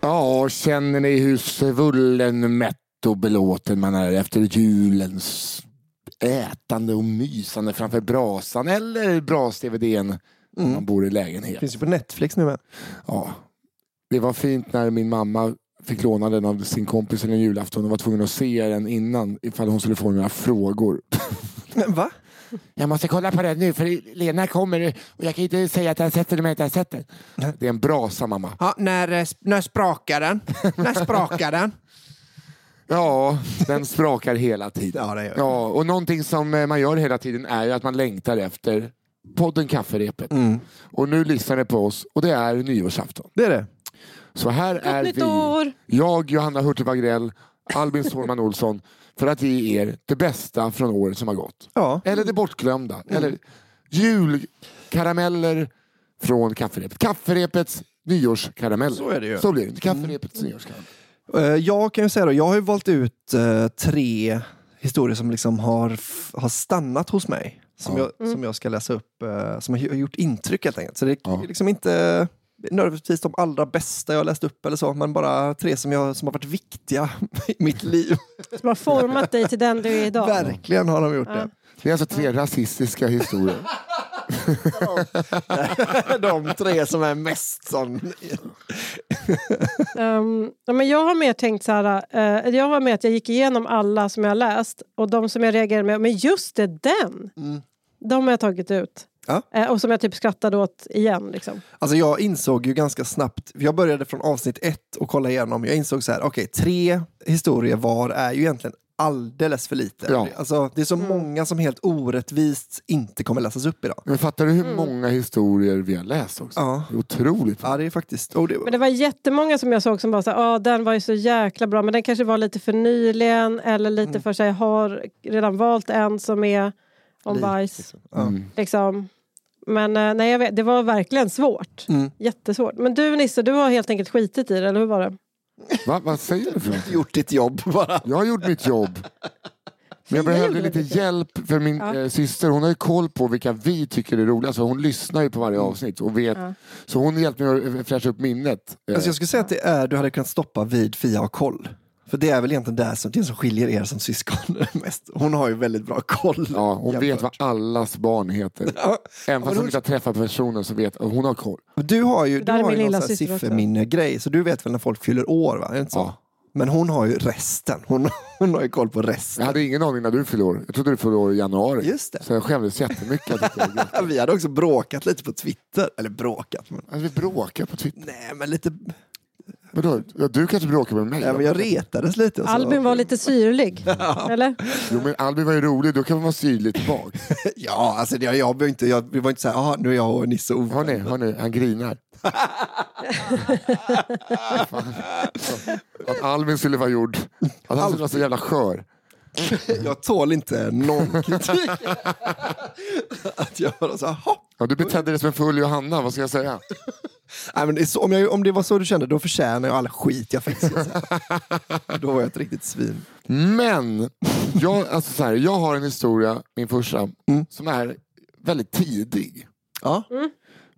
Ja, känner ni hur svullen, mätt och belåten man är efter julens ätande och mysande framför brasan? Eller bras-DVDn när man bor i lägenhet? Finns ju på Netflix nu med. Ja. Det var fint när min mamma fick låna den av sin kompis en julafton och var tvungen att se den innan ifall hon skulle få några frågor. Men va? Jag måste kolla på den nu för Lena kommer och jag kan inte säga att jag har sett den om jag inte har sett den. Det är en brasa mamma. Ja, när, eh, när sprakar den? när sprakar den? Ja, den sprakar hela tiden. Ja, ja, och någonting som eh, man gör hela tiden är att man längtar efter podden Kafferepet. Mm. Och nu lyssnar ni på oss och det är nyårsafton. Det är det. Så här är nytt vi, år! jag, Johanna Hurtig Wagrell, Albin Sårman Olsson, för att ge er det bästa från året som har gått. Ja. Eller det bortglömda. Eller julkarameller från kafferepet. Kafferepets nyårskarameller. Så är det ju. Så blir det. Kafferepets nyårskarameller. Eh, Jag kan ju säga då, jag har ju valt ut eh, tre historier som liksom har, f- har stannat hos mig. Som, Ja. jag, som jag ska läsa upp, eh, som har gjort intryck helt enkelt. Så det är Ja. liksom inte nödvändigtvis de allra bästa jag har läst upp eller så, men bara tre som, jag, som har varit viktiga i mitt liv. Som har format dig till den du är idag. Verkligen har de gjort Ja. det. Det är alltså tre rasistiska historier. de tre som är mest sån... Ja, men jag har mer tänkt så här, eh, jag har med att jag gick igenom alla som jag har läst och de som jag reagerade med, men just det, den! Mm. De har jag tagit ut. Ja. Eh, och som jag typ skrattade åt igen. Liksom. Alltså jag insåg ju ganska snabbt, jag började från avsnitt ett och kolla igenom, jag insåg så här, okej, tre historier var är ju egentligen alldeles för lite. Ja. Alltså, det är så Mm. många som helt orättvist inte kommer läsas upp idag. Men fattar du hur Mm. många historier vi har läst också? Ja. Det är otroligt. Ja, det är faktiskt... Och det, Men det var jättemånga som jag såg som bara så här, ah, den var ju så jäkla bra, men den kanske var lite för nyligen eller lite Mm. för sig, har redan valt en som är om Lik, bajs. liksom. Mm. Liksom. Men eh, nej, jag vet, det var verkligen svårt. Mm. Jättesvårt. Men du Nisse, du har helt enkelt skitit i det, eller hur var det? Va? Vad säger du för något? Gjort ditt jobb bara. Jag har gjort mitt jobb. Men jag behövde lite hjälp för min Ja. eh, syster. Hon har ju koll på vilka vi tycker är roliga. Så hon lyssnar ju på varje avsnitt. Och vet. Ja. Så hon hjälpte mig att fräscha upp minnet. Alltså jag skulle säga att det är, du hade kunnat stoppa vid Fia har koll. För det är väl egentligen det som, det som skiljer er som syskon mest. Hon har ju väldigt bra koll. ja, hon vet jämfört. vad allas barn heter. Ja, Även fast hon hon- inte har träffat personen så vet hon har koll. Du har ju, du har ju någon sifferminne-grej, så du vet väl när folk fyller år, va? Är det inte så? Ja. Men hon har ju resten. Hon, hon har ju koll på resten. Jag hade ingen aning när du fyllde år. Jag trodde du fyllde år i januari. Just det. Så jag skämdes jättemycket. Jag. Vi hade också bråkat lite på Twitter. Eller bråkat, men... Alltså, vi bråkar på Twitter. Nej, men lite... Vadå? Du kanske bråkar med mig? Ja, men jag retades lite. Och så. Albin var lite syrlig, eller? Jo men Albin var ju rolig, då kan man vara syrlig tillbaka. Ja, alltså det, jag behöver inte... Jag, vi var inte så här, "Jaha, nu är jag och Nisse Hör ovänner." ni, hör ni, han grinar. Att Albin skulle vara gjord, att han skulle vara så jävla skör. Jag tål inte någon kritik. att jag bara så här. Ja, du betedde dig som en full Johanna, vad ska jag säga? Nej, men så, om, jag, om det var så du kände, då förtjänar jag all skit jag fick. då var jag ett riktigt svin. Men, jag, alltså så här, jag har en historia, min första, Mm. som är väldigt tidig. Ja.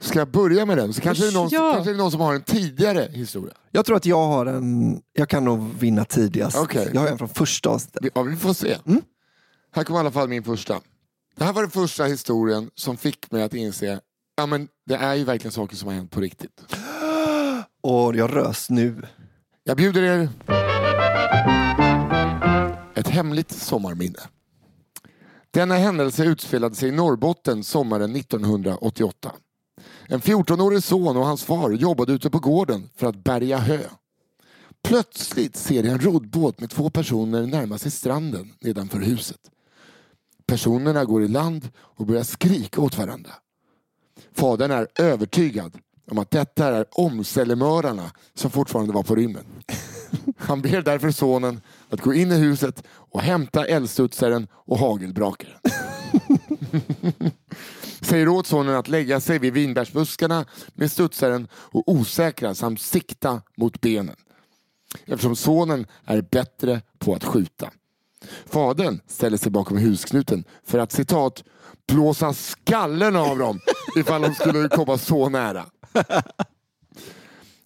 Ska jag börja med den? Så kanske det, är någon, Ja. kanske det är någon som har en tidigare historia. Jag tror att jag har en... Jag kan nog vinna tidigast. Okej. Jag har en från första avsnittet. Vi, ja, vi får se. Mm. Här kommer i alla fall min första. Det här var den första historien som fick mig att inse Ja men det är ju verkligen saker som har hänt på riktigt. Och jag rös nu. Jag bjuder er ett hemligt sommarminne. Denna händelse utspelade sig i Norrbotten sommaren 1988. En 14-årig son och hans far jobbade ute på gården för att bärga hö. Plötsligt ser jag en roddbåt med två personer närma sig stranden nedanför huset. Personerna går i land och börjar skrika åt varandra. Fadern är övertygad om att detta är omcellemördarna som fortfarande var på rymmen. Han ber därför sonen att gå in i huset och hämta eldstudsaren och hagelbrakaren. Säger åt sonen att lägga sig vid vinbärsbuskarna med studsaren och osäkra samt sikta mot benen. Eftersom sonen är bättre på att skjuta. Fadern ställer sig bakom husknuten för att citat blåsa skallen av dem ifall de skulle komma så nära.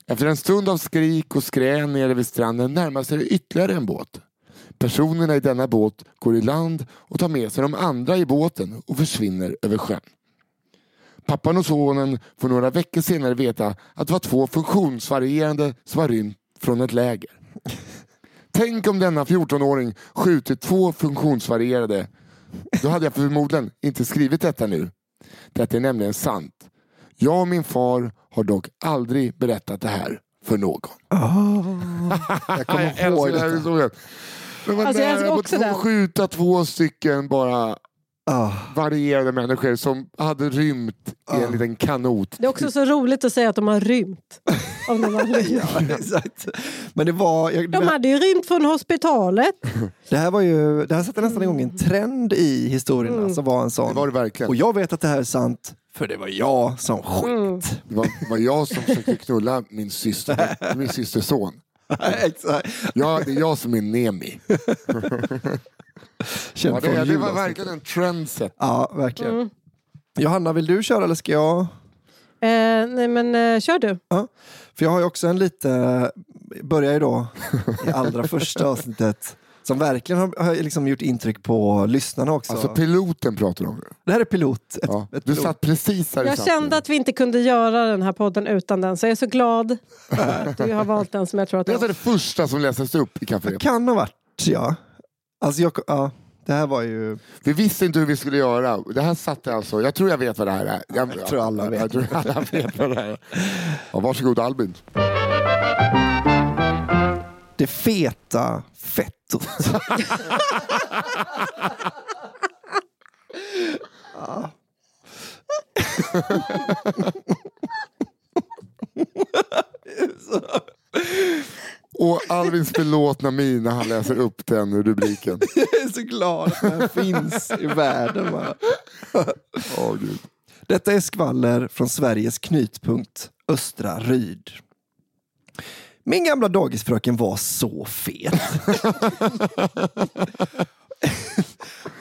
Efter en stund av skrik och skrän nere vid stranden närmar sig ytterligare en båt. Personerna i denna båt går i land och tar med sig de andra i båten och försvinner över sjön. Pappan och sonen får några veckor senare veta att det var två funktionsvarierande som var rymt från ett läger. Tänk om denna 14-åring skjutit två funktionsvarierade. Då hade jag förmodligen inte skrivit detta nu. Detta är nämligen sant. Jag och min far har dock aldrig berättat det här för någon. Jag kommer Jag ihåg den här historien. Men Alltså, jag älskar också två, den. skjuta två stycken bara Ah. varierade människor som hade rymt i en liten kanot. Det är också så roligt att säga att de har rymt. Om de, har. Ja, exakt. Men det var... Jag, de hade ju rymt från hospitalet. det här var ju... Det här satte nästan igång en trend i historierna Mm. som var en sån. Det var det verkligen. Och jag vet att det här är sant, för det var jag som sket. Mm. Det var, var jag som försökte knulla min syster, min systers son. Exakt. Ja, det är jag som är Nemi. Känd Ja, det, det var verkligen en trendset. Ja, verkligen. Mm. Johanna, vill du köra eller ska jag? Eh, nej men eh, kör du. För jag har ju också en lite, börjar ju då i allra första avsnittet, som verkligen har, har liksom gjort intryck på lyssnarna också. Alltså piloten pratar du om det här är pilot. Ett, Ja. ett Du pilot. satt precis här i Jag kände att vi inte kunde göra den här podden utan den så jag är så glad att du har valt den som jag tror att Det är jag alltså det första som lästes upp i Café Det kan ha varit, ja. Alltså jag, ja. Det här var ju... Vi visste inte hur vi skulle göra. Det här satte alltså, jag tror jag vet vad det här är. Jag, Jag tror alla vet. Jag tror alla vet vad det här är. Ja, varsågod Albin. Det feta fettot. Ja. Och Albins belåtna min när han läser upp den rubriken. Jag är så glad att här finns i världen. Va? Åh, Gud. Detta är skvaller från Sveriges knytpunkt Östra Ryd. Min gamla dagisfröken var så fet.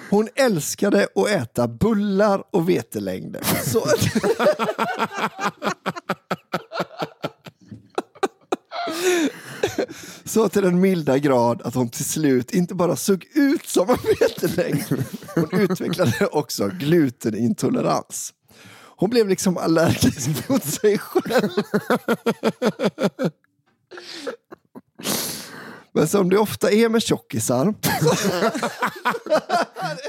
Hon älskade att äta bullar och vetelängder. Så... Så till den milda grad att hon till slut inte bara såg ut som en vetelängd, hon utvecklade också glutenintolerans. Hon blev liksom allergisk mot sig själv. Men som det ofta är med tjockisar,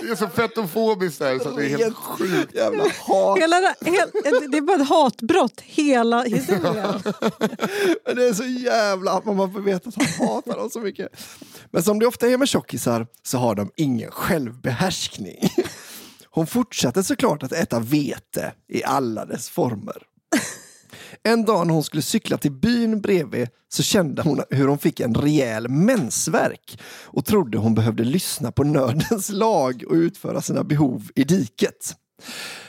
Det är så fetofobiskt där så det är helt sjukt. jävla hat. Hela, det- hel, det är bara ett hatbrott, hela historien. Men det är så jävla att man bara får veta att han hatar dem så mycket. Men som det ofta är med tjockisar så har de ingen självbehärskning. Hon fortsatte såklart att äta vete i alla dess former. En dag när hon skulle cykla till byn bredvid så kände hon hur hon fick en rejäl mensvärk och trodde hon behövde lyssna på nödens lag och utföra sina behov i diket.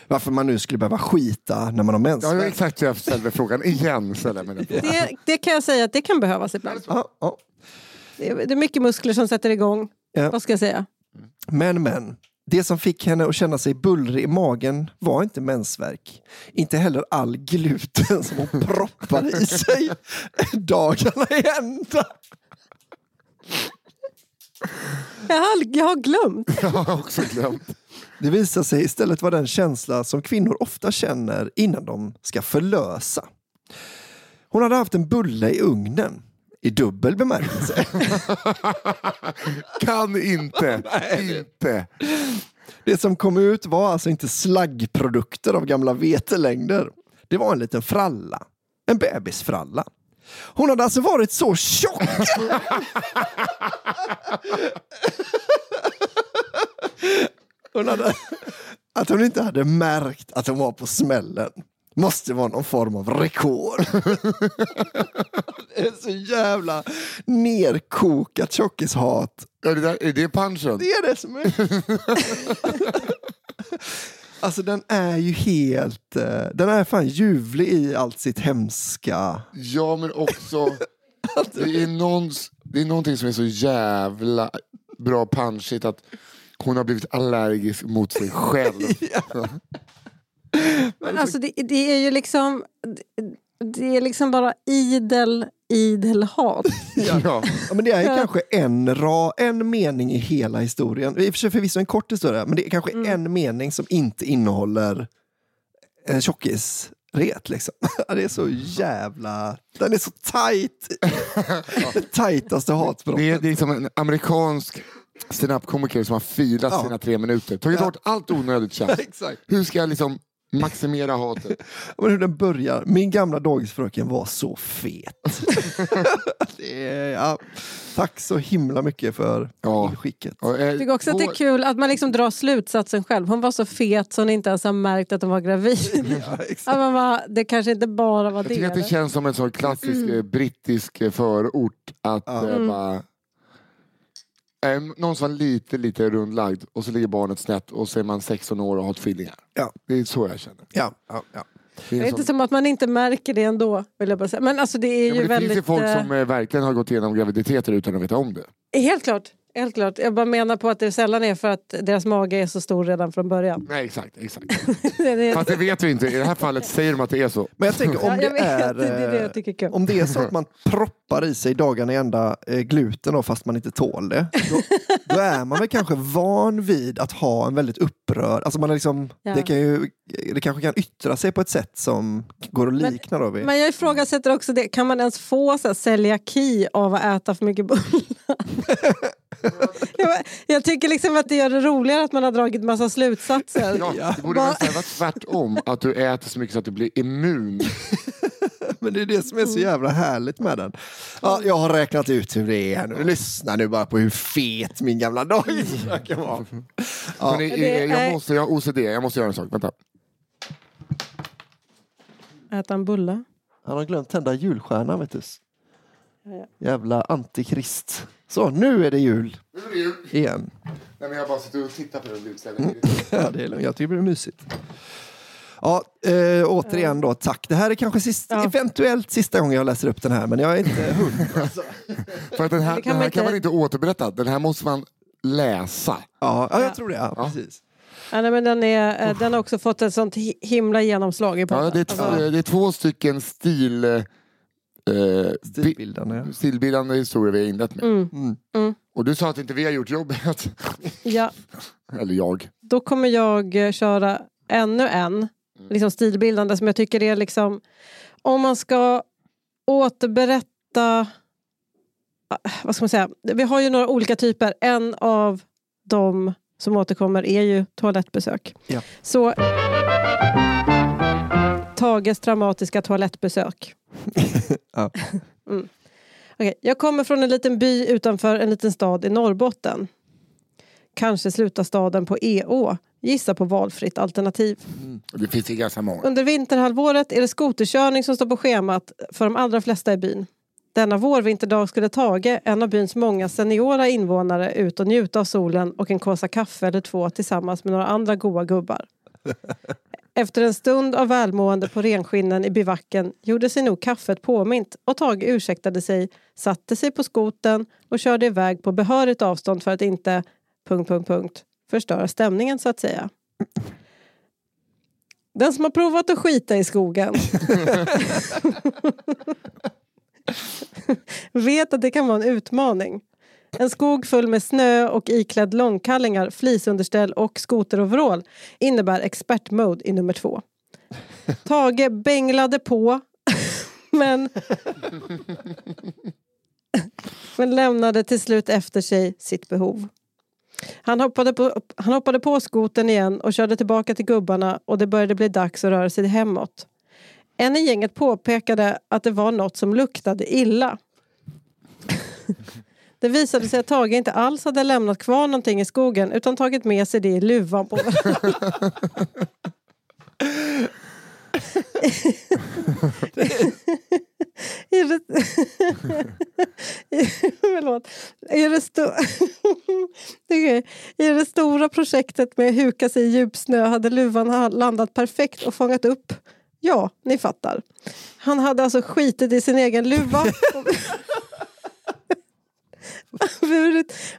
Varför man nu skulle behöva skita när man har Ja, mensvärk. exakt det jag ställde frågan igen. Ställer jag mig. Det, det kan jag säga att det kan behövas ibland. Ja, ja. Det är, det är mycket muskler som sätter igång. Ja. Vad ska jag säga? Men, men. Det som fick henne att känna sig bullrig i magen var inte mensvärk. Inte heller all gluten som hon proppade i sig dagarna i ända. Jag har, jag har glömt. Jag har också glömt. Det visade sig istället vara den känsla som kvinnor ofta känner innan de ska förlösa. Hon hade haft en bulle i ugnen. I dubbel bemärkelse. Kan inte. inte. Det som kom ut var alltså inte slaggprodukter av gamla vetelängder. Det var en liten fralla. En bebisfralla. Hon hade alltså varit så tjock! Hon hade, att hon inte hade märkt att hon var på smällen. Måste vara någon form av rekord. Det är så jävla nerkokat tjockishat. Ja, det där, är det punchen? Det är det som är... Alltså den är ju helt... eh, Den är fan ljuvlig i allt sitt hemska. Ja, men också... Det är, någons, det är någonting som är så jävla bra punchigt att hon har blivit allergisk mot sig själv. Men alltså det, det är ju liksom... Det, är liksom bara idel, idel hat. Ja. Ja, men det är ju Ja. kanske en, ra, en mening i hela historien. I och för sig förvisso en kort historia, men det är kanske en mening som inte innehåller en tjockisret. Liksom. Ja, Det är så jävla... Den är så tight. Det tajtaste hatbrottet. Det är, det är som en amerikansk stand-up-komiker som har filat Ja. sina tre minuter. Tagit Ja. bort allt onödigt tjafs. Exakt. Hur ska jag liksom maximera hatet? Men hur den börjar. Min gamla dagisfröken var så fet. det är, ja, tack så himla mycket för Ja. eh, Jag tycker också att det är kul att man liksom drar slutsatsen själv. Hon var så fet så hon inte ens har märkt att hon var gravid. Ja, men va, det kanske inte bara var Jag tycker det. att det eller? känns som en sån klassisk eh, brittisk eh, förort. Att Ja. eh, bara, eh, någon som var lite, lite rundlagd och så ligger barnet snett och så är man 16 år och har tvillingar. Ja. Det är så jag känner. Ja, ja, ja. Det, är Det är inte som att man inte märker det ändå. Vill jag bara säga. Men alltså det är ja, ju men det väldigt... finns ju folk eh, som eh, verkligen har gått igenom graviditeter utan att veta om det. Helt klart. Helt klart. Jag bara menar på att det sällan är för att deras mage är så stor redan från början. Nej exakt, exakt. Det Fast det vet vi inte. I det här fallet säger de att det är så. Men jag tänker om Ja, det vet, är... det är det jag tycker är kul. Om det är så att man proppar i sig dagarna i ända eh, gluten då, fast man inte tål det. Då, då är man väl kanske van vid att ha en väldigt upprörd... Alltså man är liksom, Ja. det, kan ju, det kanske kan yttra sig på ett sätt som går att Men- likna. Då vid. Men jag ifrågasätter också det. Kan man ens få så här, celiaki av att äta för mycket bullar? jag, tycker liksom att det gör det roligare att man har dragit massa slutsatser. Ja, det borde nästan vara tvärtom. Att du äter så mycket så att du blir immun. Men det är det som är så jävla härligt med den. Ja, jag har räknat ut hur det är nu. Lyssna nu bara på hur fet min gamla dagisfröken var. Ja. Men, det jag är- måste, jag har OCD, jag måste göra en sak. Vänta. Äta en bulle. Han har glömt tända julstjärnan vet du. Jävla antikrist. Så, nu är det jul igen. Nej, men jag bara sitter och tittar på den utställningen. Ja, det är lugnt. Jag tycker det är mysigt. Ja, eh, återigen då, tack. Det här är kanske sista, Ja. eventuellt sista gången jag läser upp den här, men jag är inte hundra. alltså. För att den här, Det kan den man här kan inte- man inte återberätta. Den här måste man läsa. Ja, ja, jag tror det. Ja, Ja. precis. Ja, nej, men den, är, den har också fått ett sånt hi- himla genomslag i podden. Ja, det, är Alltså, det är två stycken stil, eh, bi- Stilbildande. stilbildande historier vi har inlett med. Mm. Och du sa att inte vi har gjort jobbet. ja, Eller jag. då kommer jag eh, köra ännu en liksom stilbildande som jag tycker är liksom om man ska återberätta ah, vad ska man säga? Vi har ju några olika typer. En av de som återkommer är ju toalettbesök. Ja. Så Tages traumatiska toalettbesök. Ja. mm. Okej, Jag kommer från en liten by utanför en liten stad i Norrbotten. Kanske slutar staden på EÅ. Gissa på valfritt alternativ. Det finns ju ganska många. Under vinterhalvåret är det skoterkörning som står på schemat för de allra flesta i byn. Denna vårvinterdag skulle Tage, en av byns många seniora invånare, ut och njuta av solen och en kåsa kaffe eller två tillsammans med några andra goa gubbar. Efter en stund av välmående på renskinnen i bivacken gjorde sig nog kaffet påmint och Tage ursäktade sig, satte sig på skoten och körde iväg på behörigt avstånd för att inte... Punkt, punkt, punkt, förstöra stämningen så att säga. Den som har provat att skita i skogen vet att det kan vara en utmaning. En skog full med snö och iklädd långkallingar, flisunderställ och skoteroverall innebär expertmode i nummer två. Tage bänglade på men, men lämnade till slut efter sig sitt behov. Han hoppade, på, han hoppade på skoten igen och körde tillbaka till gubbarna och det började bli dags att röra sig hemåt. En i gänget påpekade att det var något som luktade illa. Det visade sig att Tage inte alls hade lämnat kvar någonting i skogen utan tagit med sig det i luvan på I det... I det, sto... I det stora projektet med att huka sig i djupsnö hade luvan landat perfekt och fångat upp. Ja, ni fattar. Han hade alltså skitit i sin egen luva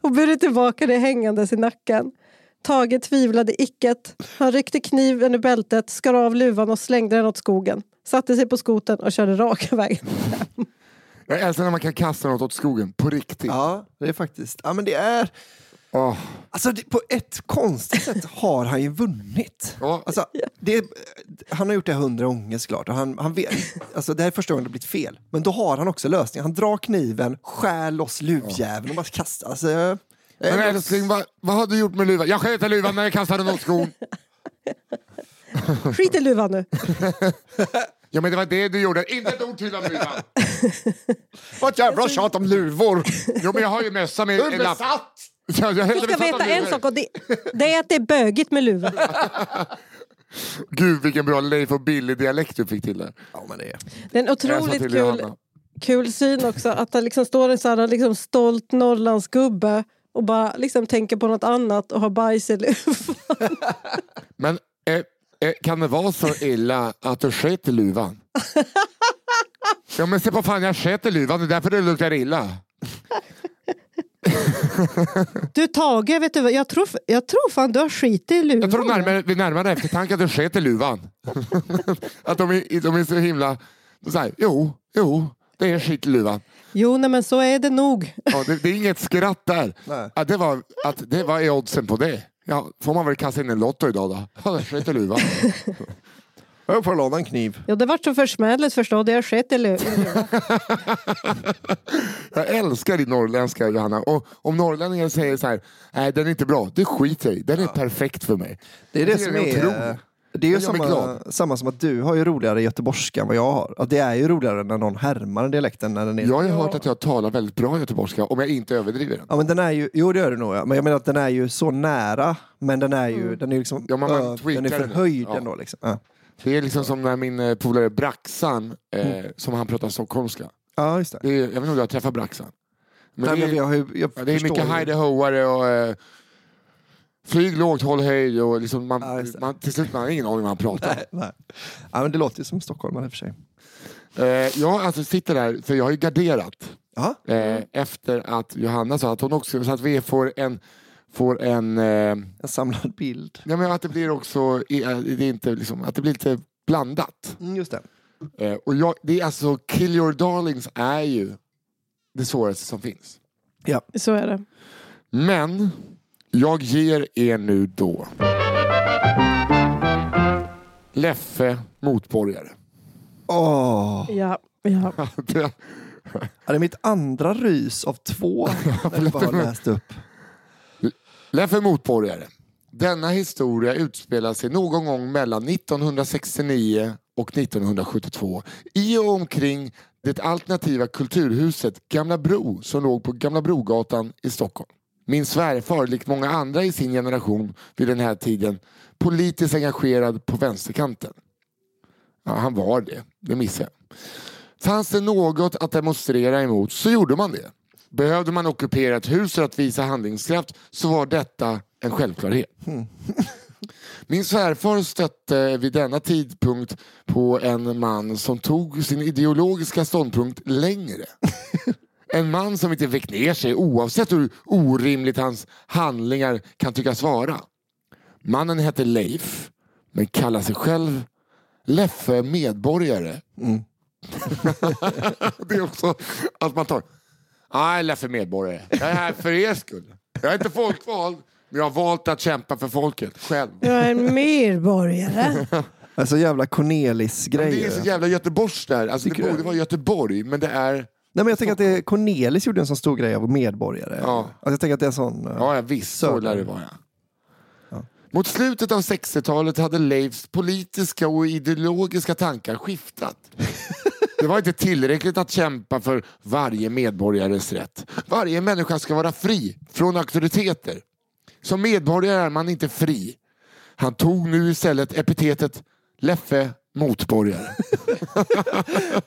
och burit, tillbaka det hängandes i nacken. Tage tvivlade icket. Han ryckte kniven ur bältet, skar av luvan och slängde den åt skogen. Satte sig på skoten och körde raka vägen. Jag älskar när man kan kasta något åt skogen, på riktigt. Ja, det är faktiskt... Ja, men det är... Åh. Alltså det, på ett konstigt sätt har han ju vunnit. Ja. Alltså, det, han har gjort det hundra gånger såklart. Och han, han vet, alltså, det här är första gången det har blivit fel. Men då har han också lösningen. Han drar kniven, skär loss luvjäveln och bara kastar. Alltså, jag- Men älskling, vad, vad har du gjort med luvan? Jag sköt i luvan när jag kastade den åt skon. Skit i luvan nu. Ja men det var det du gjorde, inte ett ord till om luvan. Vad jävla tjat om luvor! Jo men jag har ju mössa med Du är besatt! Ja, jag är Du ska veta en sak och det, det är att det är bögigt med luva. Gud vilken bra Leif och Billy-dialekt du fick till där. Ja, men det är... Det är en Jag otroligt kul, Johanna. kul syn också. Att det liksom står en sån här liksom stolt Norrlandsgubbe och bara liksom tänker på något annat och har bajs i luvan. Men eh, eh, kan det vara så illa att du sket i luvan? Ja men se på fan jag sket i luvan, det är därför det luktar illa. Du Tage, vet du vad? Jag tror, jag tror fan du har skit i luvan. Jag tror närmare, vid närmare eftertanke att du sket i luvan. att de är, de är så himla... Så här, jo, jo, det är skit i luvan. Jo, nej, men så är det nog. Ja, det, det är inget skratt där. Nej. Ja, det var, att, det var oddsen på det. Ja, får man väl kasta in en Lotto idag då? Ja, sket i luvan. Jag får låna en kniv. Ja, det vart så försmädligt förstå. Det har skett luvan. Jag älskar din norrländska Johanna. Och om norrlänningar säger så här, nej den är inte bra, det skiter jag i. Den är perfekt för mig. Det är det Det som är. Det är ju samma, samma som att du har ju roligare göteborgska än vad jag har. Det är ju roligare när någon härmar en dialekten. När den är... Jag har ju hört att jag talar väldigt bra göteborgska om jag inte överdriver den. Ja men den är ju, jo det gör du nog ja. Men jag menar att den är ju så nära. Men den är ju, den är ju liksom, Ja, man ö- tweakar den är förhöjd Ja. ändå liksom. Ja, Det är liksom som när min eh, polare Braxan, eh, som han pratar stockholmska. ja just det. Det är, jag vet inte om du har träffat Braxan? Men Nej, det, men är, jag, har ju- jag ja, det är mycket ju. hejdehoare och eh, flyg lågt, håll höjd och liksom man, Ja, man, till slut man har ingen aning vad han pratar om. Nej, nej. Ja, men det låter ju som stockholmare i och för sig. Eh, jag alltså sitter där, för jag har ju garderat. Eh, efter att Johanna sa att hon också, så att vi får en, får en eh, en samlad bild. ja, men att det blir också, eh, det är inte liksom, att det blir lite blandat. Mm, just det. Eh, och jag, det är alltså, Kill Your Darlings är ju det svåraste som finns. Så är det. Men jag ger er nu då Leffe motborgare. Åh, Ja, ja. Det- ja, det är mitt andra rys av två. när du bara läst upp. Leffe motborgare. Denna historia utspelar sig någon gång mellan 1969 och 1972 i och omkring det alternativa kulturhuset Gamla Bro som låg på Gamla Brogatan i Stockholm. Min svärfar, likt många andra i sin generation vid den här tiden, politiskt engagerad på vänsterkanten. Ja, han var det, det missade jag. Fanns det något att demonstrera emot så gjorde man det. Behövde man ockupera ett hus för att visa handlingskraft så var detta en självklarhet. Min svärfar stötte vid denna tidpunkt på en man som tog sin ideologiska ståndpunkt längre. En man som inte vek ner sig oavsett hur orimligt hans handlingar kan tyckas vara. Mannen hette Leif, men kallar sig själv Leffe Medborgare. det är också att man tar... Nej, Leffe Medborgare. Jag är här för er skull. Jag är inte folkvald, men jag har valt att kämpa för folket själv. Jag är en medborgare. Alltså jävla Det är så Cornelis-grejer. jävla Göteborgs där. Alltså, det Tycker du? borde vara Göteborg, men det är... Nej, men jag tänker att det är Cornelis gjorde en sån stor grej av medborgare. Ja. Alltså, jag tänker att det är en sån... eh, Ja, ja visst. Så Söder. lär det vara. Ja. Mot slutet av 60-talet hade Leifs politiska och ideologiska tankar skiftat. Det var inte tillräckligt att kämpa för varje medborgares rätt. Varje människa ska vara fri från auktoriteter. Som medborgare är man inte fri. Han tog nu istället epitetet Leffe motborgare.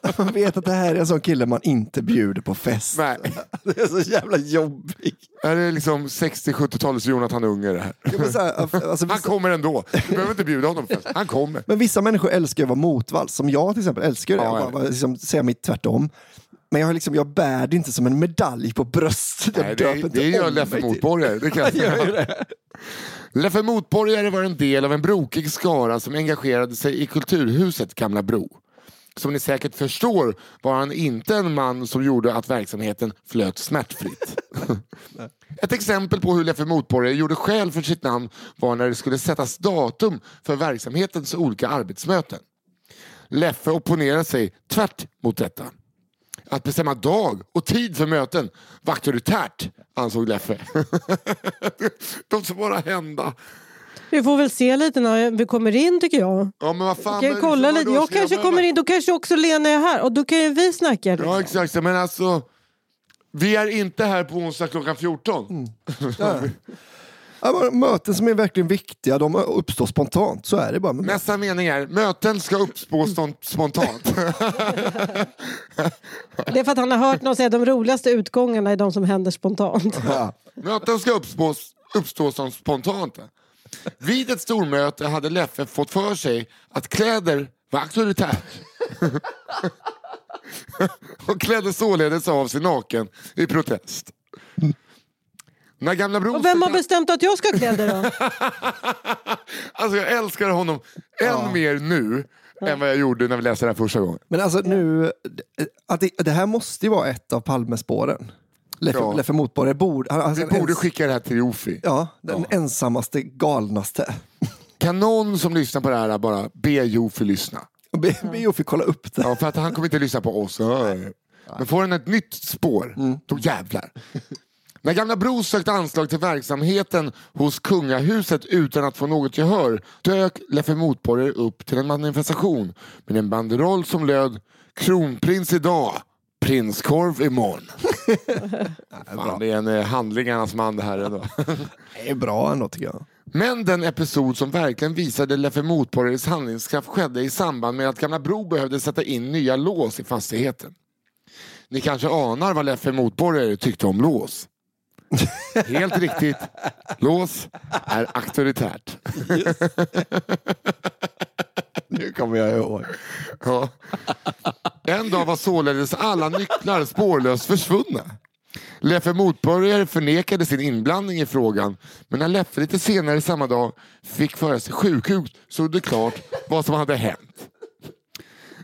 Man vet att det här är en sån kille man inte bjuder på fest. Nej. Det är så jävla jobbigt. Det är liksom 60-70-talets Jonathan Unge det här. Ja, så här, alltså, Han vissa, kommer ändå. Du behöver inte bjuda honom på fest. Han kommer. men vissa människor älskar att vara motvalls, som jag till exempel älskar det. Ja, och bara, liksom, säga mitt tvärtom. Men jag, liksom, jag bär det inte som en medalj på bröstet. Jag Nej, det, det gör Leffe till- Motborgare. Det kan jag säga. Leffe Motborgare var en del av en brokig skara som engagerade sig i Kulturhuset Gamla Bro. Som ni säkert förstår var han inte en man som gjorde att verksamheten flöt smärtfritt. Ett exempel på hur Leffe Motborgare gjorde skäl för sitt namn var när det skulle sättas datum för verksamhetens olika arbetsmöten. Leffe opponerade sig tvärt mot detta. Att bestämma dag och tid för möten var auktoritärt, ansåg Leffe. De ska bara hända. Vi får väl se lite när vi kommer in tycker jag. Ja, men vad fan, jag kolla lite. Jag kanske kommer in, då kanske också Lena är här och då kan ju vi snacka. Liksom. Ja, exakt. Men alltså, vi är inte här på onsdag klockan 14. Ja. Ja, möten som är verkligen viktiga, de uppstår spontant. Så är det bara. Nästa mening är, möten ska uppspå ston- spontant. Det är för att han har hört någon säga att de roligaste utgångarna är de som händer spontant. Ja. Möten ska uppspå, uppstå som spontanta. Vid ett stormöte hade Leffe fått för sig att kläder var auktoritärt. och klädde således av sig naken i protest. När gamla Bro Och vem har bestämt att jag ska ha kläder då? Alltså jag älskar honom än mer nu än vad jag gjorde när vi läste här första gången. Men alltså nu, att det, det här måste ju vara ett av Palmespåren. Leffe, Ja. Leffe Motborgare borde... Han, Vi borde skicka det här till Jofi. Ja, den ensammaste, galnaste. Kan någon som lyssnar på det här bara be Jofi lyssna? Be, be Jofi kolla upp det. Ja, för att han kommer inte lyssna på oss. Men får han ett nytt spår, då jävlar. När Gamla Bro sökte anslag till verksamheten hos kungahuset utan att få något gehör dök Leffe Motborgare upp till en manifestation med en banderoll som löd Kronprins idag, prinskorv imorgon. Fan, det är en eh, handlingarnas man det här ändå. Det är bra ändå tycker jag. Men den episod som verkligen visade Leffe Motborgares handlingskraft skedde i samband med att Gamla Bro behövde sätta in nya lås i fastigheten. Ni kanske anar vad Leffe Motborgare tyckte om lås? Helt riktigt. Lås är auktoritärt. Nu kommer jag ihåg. Ja. En dag var således alla nycklar spårlöst försvunna. Leffe Motborgare förnekade sin inblandning i frågan men när Leffe lite senare samma dag fick föra sig sjukhus så det klart vad som hade hänt.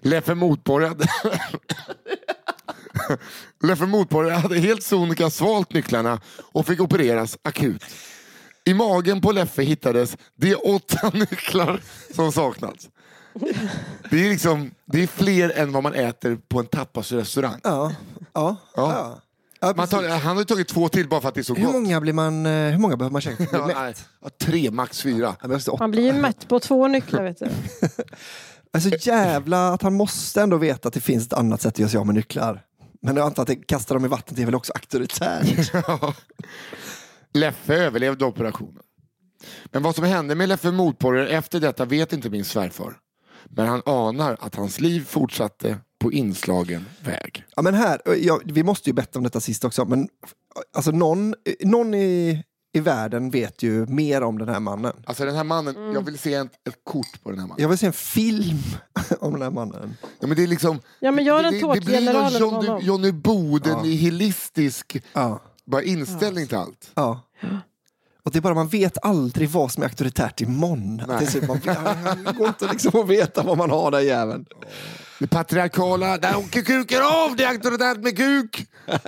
Leffe Motborgare. Leffe Motborgare hade helt sonika svalt nycklarna och fick opereras akut. I magen på Leffe hittades de åtta nycklar som saknats. Det är, liksom, det är fler än vad man äter på en tapasrestaurang. Ja. Ja. Ja. ja. ja Man tar, han har ju tagit två till bara för att det är så hur, gott. många blir man, eh, hur många behöver man käka? Ja, Ja, nej. Ja, tre, max fyra. Man blir ju mätt på två nycklar vet du. Alltså jävla att han måste ändå veta att det finns ett annat sätt att göra sig av med nycklar. Men jag antar att det, kasta dem i vattnet är väl också auktoritärt. Leffe överlevde operationen. Men vad som hände med Leffe Motborgare efter detta vet inte min svärfar. Men han anar att hans liv fortsatte på inslagen väg. Ja, men här, ja, vi måste ju betta om detta sist också, men alltså någon, någon i, i världen vet ju mer om den här mannen. Alltså den här mannen, Mm. jag vill se ett, ett kort på den här mannen. Jag vill se en film om den här mannen. Ja, men det är liksom, Ja, men gör en det, det, blir någon Johnny. Johnny Boden i helistisk Ja, bara inställning till allt. ja. Och det är bara, man vet aldrig vad som är auktoritärt imorgon. Nej. Det, är så, man, det går inte liksom att veta vad man har där jäveln. Det patriarkala, där åker kuken av, det är auktoritärt med kuk!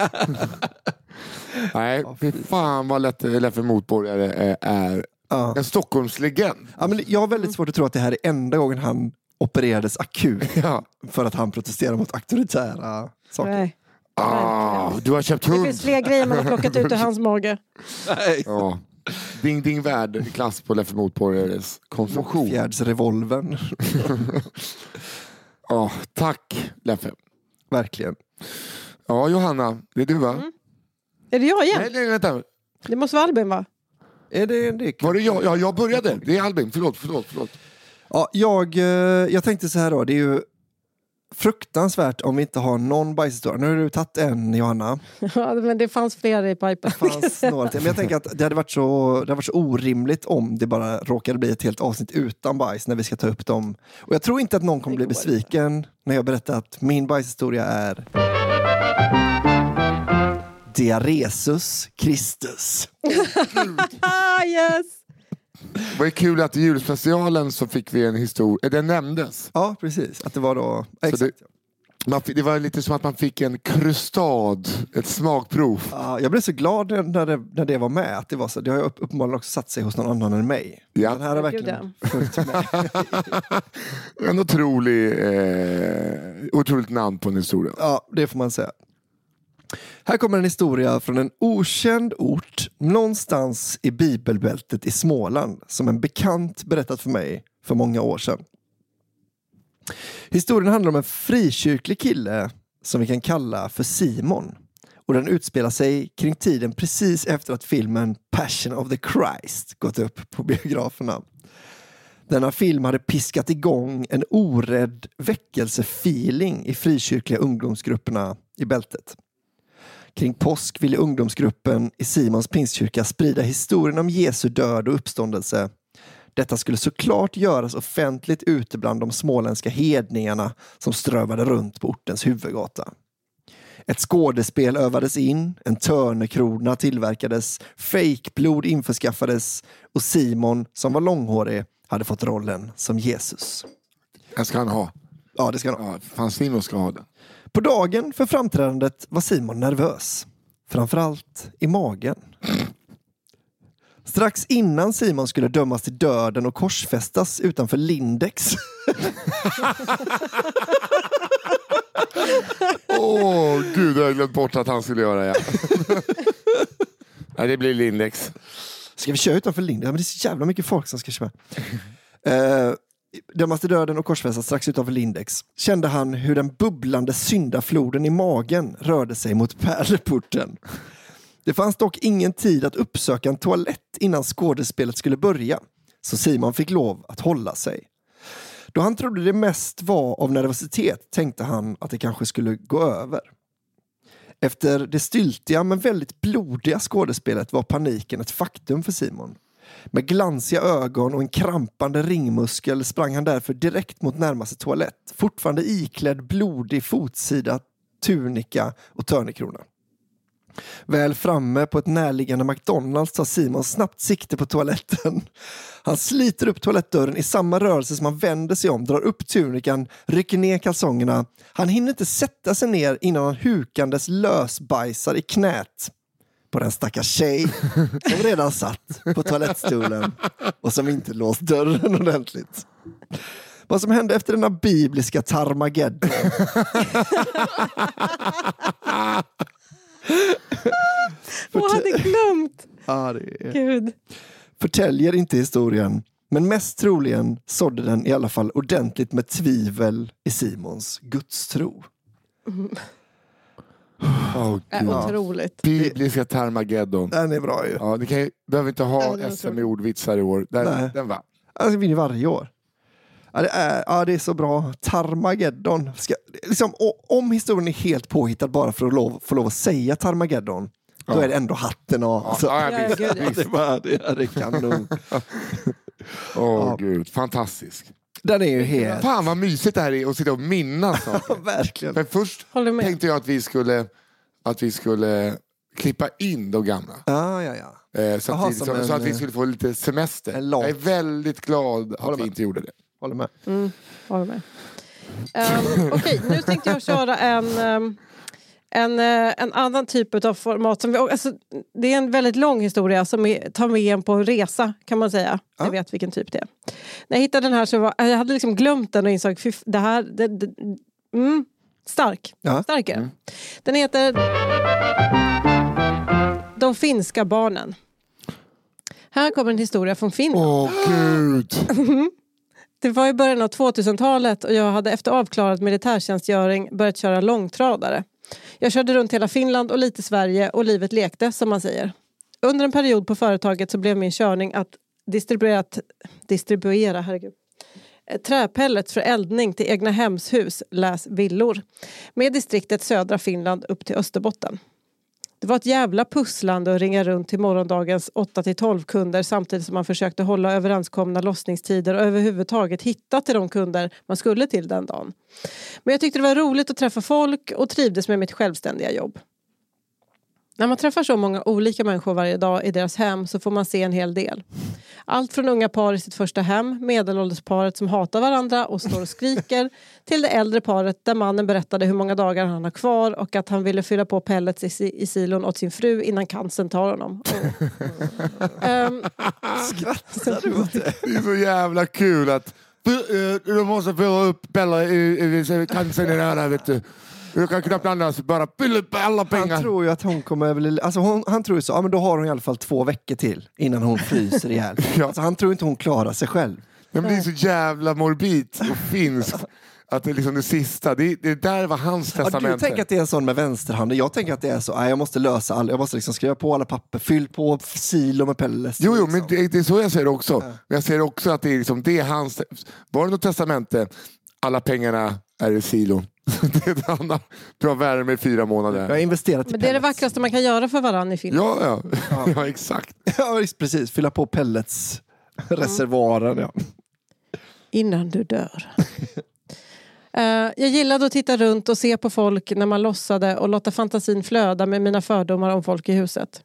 Nej, fy fan vad lätt Leffe Motborgare är, är Ja. en Stockholmslegend. Ja, men jag har väldigt svårt att tro att det här är enda gången han opererades akut Ja. för att han protesterar mot auktoritära saker. Nej. Ah, du har köpt Det hund. finns fler grejer man har plockat ut ur hans mage. Nej. Ja. Ding ding värd klass på Leffe Motborgares konsumtion. Fjärdsrevolvern. Ja, tack Leffe. Verkligen. Ja, Johanna, det är du va? Är det jag igen? Nej, nej, vänta. Det måste vara Albin va? Är det, det Var det jag? Ja, jag började. Det är Albin. Förlåt, förlåt, förlåt. Ja, jag, eh, jag tänkte så här då, det är ju fruktansvärt om vi inte har någon bajshistoria. Nu har du tagit en, Johanna. Ja, men det fanns flera i pipen. fanns några till. Men jag tänker att det hade, varit så, det hade varit så orimligt om det bara råkade bli ett helt avsnitt utan bajs när vi ska ta upp dem. Och jag tror inte att någon kommer bli besviken när jag berättar att min bajshistoria är Diaresus Christus. Yes! Det var ju kul att i julspecialen så fick vi en historia, den nämndes. Ja, precis. Att det var då... Exakt. det, man, det var lite som att man fick en krustad, ett smakprov. Ja, jag blev så glad när det, när det var med. Att det, var så, det har ju uppenbarligen också satt sig hos någon annan än mig. Ja. Den här har verkligen följt med. En otrolig, eh, otroligt namn på en historia. Ja, det får man säga. Här kommer en historia från en okänd ort någonstans i bibelbältet i Småland som en bekant berättat för mig för många år sedan. Historien handlar om en frikyrklig kille som vi kan kalla för Simon. Och den utspelar sig kring tiden precis efter att filmen Passion of the Christ gått upp på biograferna. Denna film hade piskat igång en orädd väckelsefeeling i frikyrkliga ungdomsgrupperna i bältet. Kring påsk ville ungdomsgruppen i Simons pingstkyrka sprida historien om Jesu död och uppståndelse. Detta skulle såklart göras offentligt ute bland de småländska hedningarna som strövade runt på ortens huvudgata. Ett skådespel övades in, en törnekrona tillverkades, fejkblod införskaffades och Simon, som var långhårig, hade fått rollen som Jesus. Den ska han ha. Ja, det ska han ha. Ja, fan Simon ska ha den. På dagen för framträdandet var Simon nervös. Framförallt i magen. Strax innan Simon skulle dömas till döden och korsfästas utanför Lindex Åh gud, jag har glömt bort att han skulle göra ja. Nej, det blir Lindex. Ska vi köra utanför Lindex? Ja, men det är så jävla mycket folk som ska köra. Uh, dömas till döden och korsfästas strax utanför Lindex kände han hur den bubblande syndafloden i magen rörde sig mot pärleporten. Det fanns dock ingen tid att uppsöka en toalett innan skådespelet skulle börja, så Simon fick lov att hålla sig. Då han trodde det mest var av nervositet tänkte han att det kanske skulle gå över. Efter det styltiga men väldigt blodiga skådespelet var paniken ett faktum för Simon. Med glansiga ögon och en krampande ringmuskel sprang han därför direkt mot närmaste toalett, fortfarande iklädd blodig fotsida, tunika och törnekrona. Väl framme på ett närliggande McDonalds tar Simon snabbt sikte på toaletten. Han sliter upp toalettdörren i samma rörelse som han vänder sig om, drar upp tunikan, rycker ner kalsongerna. Han hinner inte sätta sig ner innan han hukandes lösbajsar i knät på den stackars tjej som redan satt på toalettstolen och som inte låst dörren ordentligt. Vad som hände efter denna bibliska tarmageddon Åh, hade glömt! ja, det är... Gud. förtäljer inte historien, men mest troligen sådde den i alla fall ordentligt med tvivel i Simons gudstro. Åh Äh, gud. Otroligt. Bibliska Tarmageddon. Den är bra ju. Ja, ni kan behöver inte Ja, ha var SM i ordvitsar i år. Den, Nej. den va? Alltså, vinner varje år. Ja, det, är, ja, det är så bra. Tarmageddon. Ska, liksom, om historien är helt påhittad bara för att lov, få lov att säga Tarmageddon, då Ja. är det ändå hatten av. Ja, Alltså, ja, Ja, ja. det, är det, är- det kan nog. Åh Ja. gud, fantastisk. Den är ju helt... Fan vad mysigt det här är att sitta och minnas saker. Verkligen. För först tänkte jag att vi skulle, att vi skulle klippa in de gamla. Ja, ja, ja. Eh, så, Jaha, att vi, så, så en, att vi skulle få lite semester. Jag är väldigt glad att vi inte gjorde det. Håller med. Mm, håller med. Um, Okej, nu tänkte jag köra en, ehm, en, eh, en annan typ av format. Som vi, alltså, det är en väldigt lång historia som är, tar med en på en resa kan man säga. Ja. Jag vet vilken typ det är. När jag hittade den här så var jag hade liksom glömt den och insåg fy, det här... Det, det, mm, stark. Ja. Stark är den. Den heter De finska barnen. Här kommer en historia från Finland. Åh gud! Det var i början av 2000-talet och jag hade efter avklarad militärtjänstgöring börjat köra långtradare. Jag körde runt hela Finland och lite Sverige och livet lekte som man säger. Under en period på företaget så blev min körning att distribuera, distribuera herregud, träpellets för eldning till egna hemshus, läs villor, med distriktet södra Finland upp till Österbotten. Det var ett jävla pusslande att ringa runt till morgondagens 8-12 kunder samtidigt som man försökte hålla överenskomna lossningstider och överhuvudtaget hitta till de kunder man skulle till den dagen. Men jag tyckte det var roligt att träffa folk och trivdes med mitt självständiga jobb. När man träffar så många olika människor varje dag i deras hem så får man se en hel del. Allt från unga par i sitt första hem, medelåldersparet som hatar varandra och står och skriker till det äldre paret där mannen berättade hur många dagar han har kvar och att han ville fylla på pellets i, si- i silon åt sin fru innan cancern tar honom. Oh. Ehm, Skrattar du åt det? Det är så jävla kul att "Du, eh, du måste fylla upp Bella i, i, i cancern i det här vet du. Du kan knappt andas, bara fyll upp alla pengar. Han tror ju att hon kommer... väl- Alltså hon, han tror ju så, ja men då har hon i alla fall två veckor till innan hon fryser ihjäl. Ja. alltså, han tror inte hon klarar sig själv. Men det är så jävla morbid och finskt. Att det är liksom det sista, det, det där var hans Ja, du testamente. tänker att det är en sån med vänsterhanden. Jag tänker att det är så, nej, jag måste lösa alla, jag måste liksom skriva på alla papper, fyll på silo med pellets. Jo, jo, liksom. men det, det är så jag ser det också. Men jag ser också att det är, liksom, det är hans... Var det något testamente? Alla pengarna är i silon. det är. Du har värme i fyra Jag har månader. investerat i men det är det pellets. vackraste man kan göra för varandra i Finland. Ja, ja. ja, exakt. Ja, visst, precis. Fylla på pellets reservoaren. Ja. Innan du dör. Eh, jag gillade att titta runt och se på folk när man lossade och låta fantasin flöda med mina fördomar om folk i huset.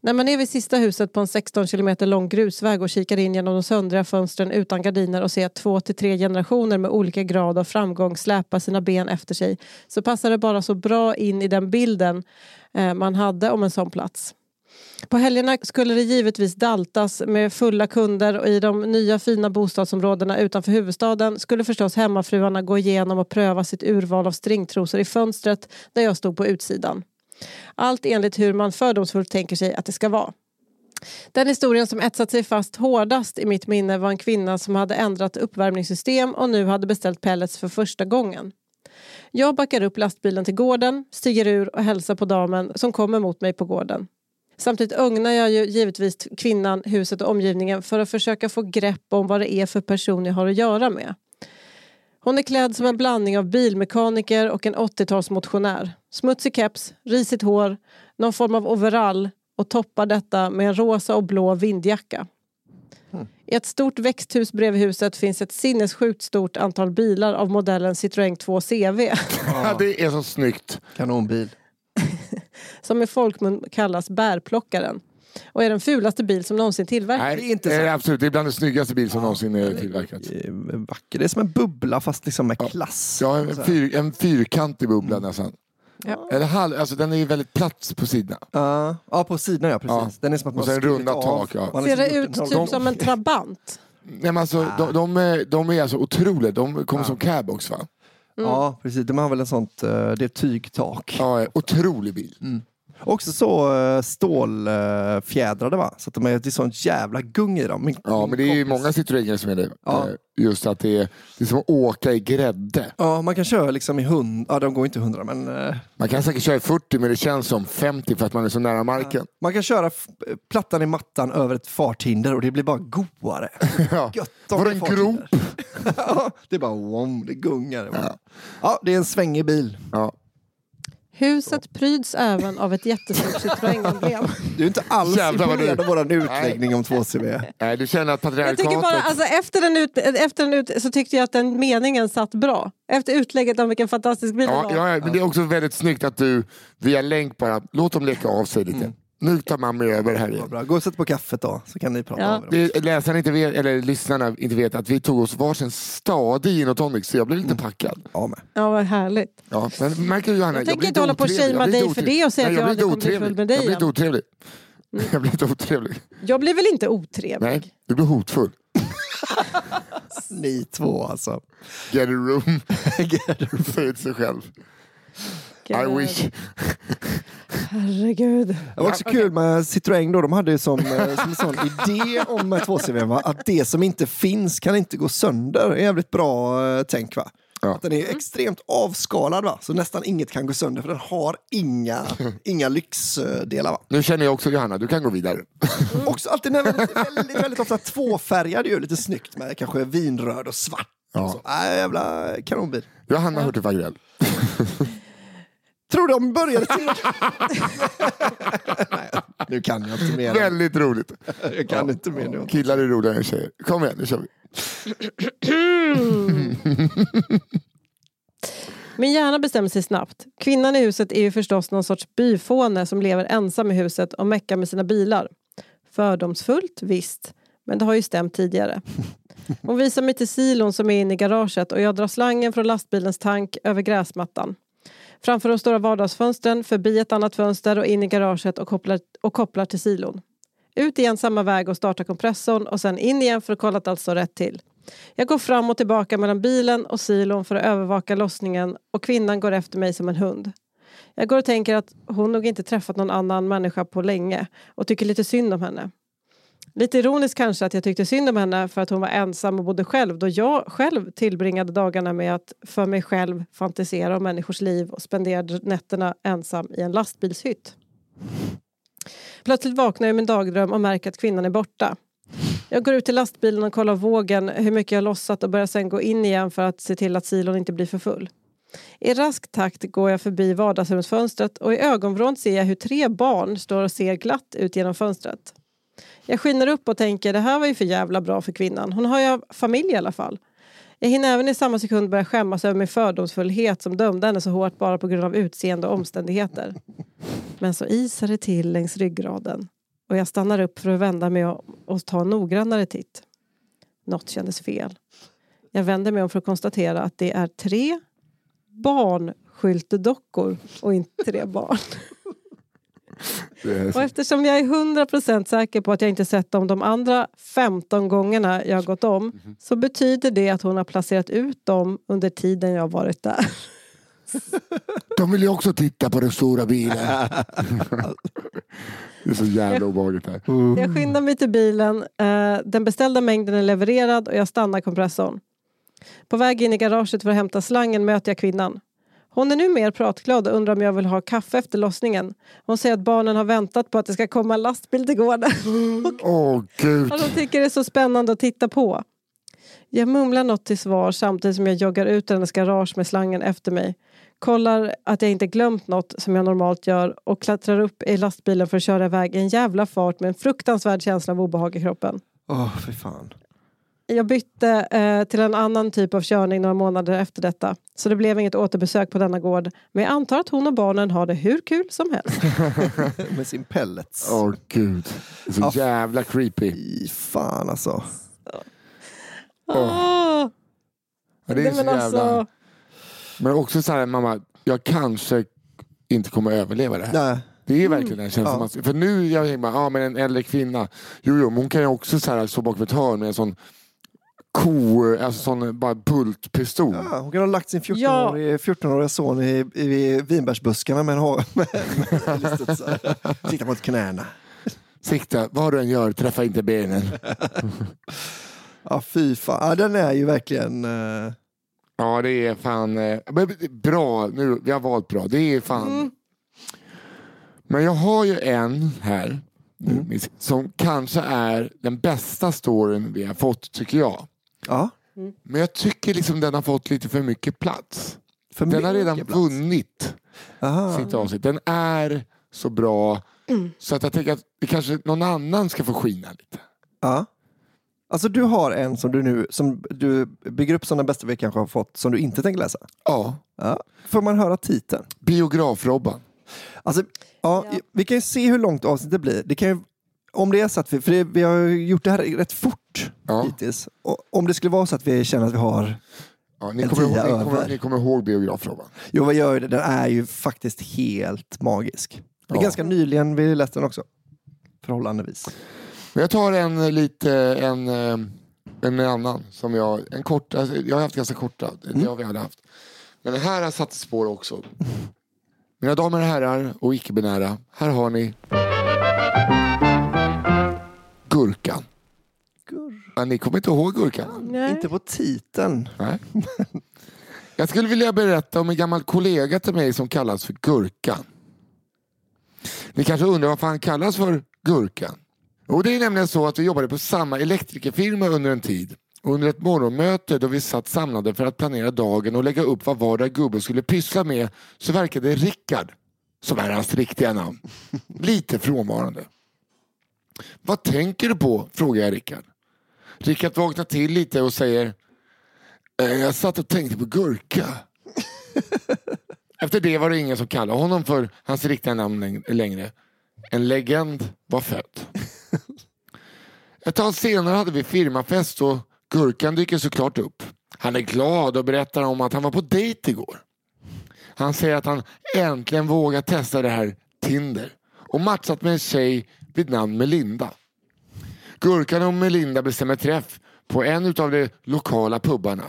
När man är vid sista huset på en 16 kilometer lång grusväg och kikar in genom de söndriga fönstren utan gardiner och ser två till tre generationer med olika grad av framgång släpa sina ben efter sig så passar det bara så bra in i den bilden eh, man hade om en sån plats. På helgerna skulle det givetvis daltas med fulla kunder och i de nya fina bostadsområdena utanför huvudstaden skulle förstås hemmafruarna gå igenom och pröva sitt urval av stringtrosor i fönstret där jag stod på utsidan. Allt enligt hur man fördomsfullt tänker sig att det ska vara. Den historien som etsat sig fast hårdast i mitt minne var en kvinna som hade ändrat uppvärmningssystem och nu hade beställt pellets för första gången. Jag backar upp lastbilen till gården, stiger ur och hälsar på damen som kommer mot mig på gården. Samtidigt ögnar jag ju givetvis kvinnan, huset och omgivningen för att försöka få grepp om vad det är för person jag har att göra med. Hon är klädd som en blandning av bilmekaniker och en 80-talsmotionär. Smutsig keps, risigt hår, någon form av overall och toppar detta med en rosa och blå vindjacka. I ett stort växthus bredvid huset finns ett sinnessjukt stort antal bilar av modellen Citroën 2 CV Ja, det är så snyggt. Kanonbil. som i folkmun kallas bärplockaren och är den fulaste bil som någonsin tillverkats. Nej, Det är inte det är så. absolut. Det är bland den snyggaste bil som någonsin är tillverkat. Eh, Vacker. Det är som en bubbla fast liksom med klass. Ja, en, fyr, en fyrkantig bubbla nästan. Ja. Eller halv, alltså den är ju väldigt platt på sidorna. Ja, ja, på sidan ja, precis. Ja. Den är som att man Och sen runda av. tak, ja. Ser det liksom ut typ som en trabant? Nej, men alltså, de, de, är, de är alltså otroliga. De kommer som cab också va? Ja, precis. De har väl en sånt, eh, det är tygtak. Ja, otrolig bil. Också så uh, stålfjädrade va? Så att de är, det är sånt jävla gung i dem. Min, Ja, men det är ju många Citroëner som är det. Ja. Eh, Just att det är, det är som att åka i grädde. Ja, man kan köra liksom i hund... Ja, de går inte i hundra, men... eh, Man kan säkert köra i 40 men det känns som 50 för att man är så nära marken. man kan köra plattan i mattan över ett farthinder och det blir bara godare. Ja. Gött Var det en grop? ja, det är bara wom, det gungar. Ja. ja, det är en svängig bil. Ja. Huset pryds även av ett jättestort Citroën-emblem. Du är inte alls Jävlar imponerad av vår utläggning om 2CV. Nej, du känner att Jag tycker patriarkatet... bara, alltså, efter, den ut, efter den ut, så tyckte jag att den meningen satt bra. Efter utlägget om vilken fantastisk bil det Ja, var. ja, men det är också väldigt snyggt att du via länk bara, låt dem leka av sig lite. Nu tar mamma över här igen. bra. Gå och sätt på kaffet då, så kan ni prata Ja. om det. Läsarna inte vet, eller lyssnarna inte vet att vi tog oss varsin stadig gin och tonic så jag blev lite packad. Ja, med. Ja, vad härligt. Ja, men märker du Johanna, Jag tänker blir inte hålla på och shamea Jag dig för det och säga Nej, att jag jag blir aldrig kommer bli full otrevlig. med dig Jag blir inte otrevlig. Jag blir inte otrevlig. Jag blir väl inte otrevlig? Nej, du blir hotfull. Ni två alltså. Get a room. Säger till sig själv. I wish. Herregud. Det var också kul med Citroën då, de hade som, eh, som en sån idé om eh, 2CV va? att det som inte finns kan inte gå sönder. Det är jävligt bra eh, tänk va? Ja. Att den är extremt avskalad va? så nästan inget kan gå sönder för den har inga, inga lyxdelar. Va? Nu känner jag också Johanna, du kan gå vidare. Också alltid när väldigt, väldigt, väldigt ofta tvåfärgad ju, lite snyggt med kanske vinröd och svart. Ja. Så, äh, jävla kanonbil. Johanna Hurtig Wagrell. Tror de började till... Nej, nu kan jag inte mer. Väldigt roligt. Jag kan inte mer nu. Killar är roligare än tjejer. Kom igen, nu kör vi. Min hjärna bestämmer sig snabbt. Kvinnan i huset är ju förstås någon sorts byfåne som lever ensam i huset och meckar med sina bilar. Fördomsfullt, visst. Men det har ju stämt tidigare. Hon visar mig till silon som är inne i garaget och jag drar slangen från lastbilens tank över gräsmattan. Framför de stora vardagsfönstren, förbi ett annat fönster och in i garaget och kopplar, och kopplar till silon. Ut igen samma väg och startar kompressorn och sen in igen för att kolla att allt står rätt till. Jag går fram och tillbaka mellan bilen och silon för att övervaka lossningen och kvinnan går efter mig som en hund. Jag går och tänker att hon nog inte träffat någon annan människa på länge och tycker lite synd om henne. Lite ironiskt kanske att jag tyckte synd om henne för att hon var ensam och bodde själv då jag själv tillbringade dagarna med att för mig själv fantisera om människors liv och spenderade nätterna ensam i en lastbilshytt. Plötsligt vaknar jag i min dagdröm och märker att kvinnan är borta. Jag går ut till lastbilen och kollar vågen, hur mycket jag har lossat och börjar sen gå in igen för att se till att silon inte blir för full. I rask takt går jag förbi vardagsrumsfönstret och i ögonvrån ser jag hur tre barn står och ser glatt ut genom fönstret. Jag skiner upp och tänker det här var ju för jävla bra för kvinnan. Hon har ju familj i alla fall. Jag hinner även i samma sekund börja skämmas över min fördomsfullhet som dömde henne så hårt bara på grund av utseende och omständigheter. Men så isar det till längs ryggraden och jag stannar upp för att vända mig och, och ta en noggrannare titt. Något kändes fel. Jag vänder mig om för att konstatera att det är tre barnskyltdockor och inte tre barn. Och eftersom jag är 100% säker på att jag inte sett dem de andra 15 gångerna jag har gått om så betyder det att hon har placerat ut dem under tiden jag har varit där. De vill ju också titta på den stora bilen. det är så jävla obehagligt här. Jag skyndar mig till bilen. Eh, den beställda mängden är levererad och jag stannar kompressorn. På väg in i garaget för att hämta slangen möter jag kvinnan. Hon är nu mer pratglad och undrar om jag vill ha kaffe efter lossningen. Hon säger att barnen har väntat på att det ska komma en lastbil till gården. Åh gud. Och de tycker det är så spännande att titta på. Jag mumlar något till svar samtidigt som jag joggar ut ur hennes garage med slangen efter mig. Kollar att jag inte glömt något som jag normalt gör och klättrar upp i lastbilen för att köra iväg i en jävla fart med en fruktansvärd känsla av obehag i kroppen. Åh, för fan. Jag bytte eh, till en annan typ av körning några månader efter detta. Så det blev inget återbesök på denna gård. Men jag antar att hon och barnen har det hur kul som helst. Med sin pellets. Åh gud. Det är så Ja. jävla creepy. Fy fan alltså. Åh, Ja, det är nej, så men jävla... alltså, Men också så här, mamma, jag kanske inte kommer att överleva det här. Nej. Det är verkligen den känslan. Ja. man- För nu jag tänker man, ja men en äldre kvinna, jo, jo men hon kan ju också så här, stå bakom ett hörn med en sån ko, alltså sån bara bultpistol. Ja, hon kan ha lagt sin 14-åriga 14 son i, i vinbärsbuskarna med en. Sikta mot knäna. Sikta, vad du än gör, träffa inte benen. Ja, fy fan. Ja, den är ju verkligen... eh, Ja det är fan eh, men bra, nu, vi har valt bra. Det är fan. Men jag har ju en här nu, som kanske är den bästa storyn vi har fått tycker jag. Ja, Men jag tycker liksom den har fått lite för mycket plats. för Den har redan plats. vunnit Aha. sitt avsnitt. Den är så bra så att jag tänker att det kanske någon annan ska få skina lite. Ja. Alltså du har en som du nu som du bygger upp som den bästa vi kanske har fått som du inte tänker läsa. Ja, Ja. Får man höra titeln? Biograf-Robban. Alltså, ja, Ja. Vi kan ju se hur långt avsnittet blir. Det kan ju, om det är så att vi, för det, vi har ju gjort det här rätt fort Ja. hittills. Och om det skulle vara så att vi känner att vi har, Ja, ni, En kommer ihåg, ni, kommer, ni kommer ihåg Biograf-Robban? jo vad gör det? Den är ju faktiskt helt magisk. Det är Ja. ganska nyligen vi läste den också. Förhållandevis. Men jag tar en lite, en, eh, en annan som jag, en kort, alltså, jag har haft ganska korta, det Mm. har vi alla haft. Men den här har satt spår också. Mina damer och herrar och icke-binära, här har ni Gurkan. Ja, ni kommer inte ihåg Gurkan? nej. Inte på titeln. Nej. Jag skulle vilja berätta om en gammal kollega till mig som kallas för Gurkan. Ni kanske undrar varför han kallas för Gurkan? Och det är nämligen så att vi jobbade på samma elektrikerfirma under en tid. Under ett morgonmöte då vi satt samlade för att planera dagen och lägga upp vad vardera gubbe skulle pyssla med så verkade Rickard, som är hans riktiga namn, lite frånvarande. Vad tänker du på? frågar jag Rickard. Rickard vaknar till lite och säger eh, Jag satt och tänkte på gurka. Efter det var det ingen som kallade honom för hans riktiga namn längre. En legend var född. Ett tag senare hade vi firmafest och Gurkan dyker såklart upp. Han är glad och berättar om att han var på dejt igår. Han säger att han äntligen vågar testa det här Tinder och matchat med en tjej vid namn Melinda. Gurkan och Melinda bestämmer träff på en av de lokala pubbarna.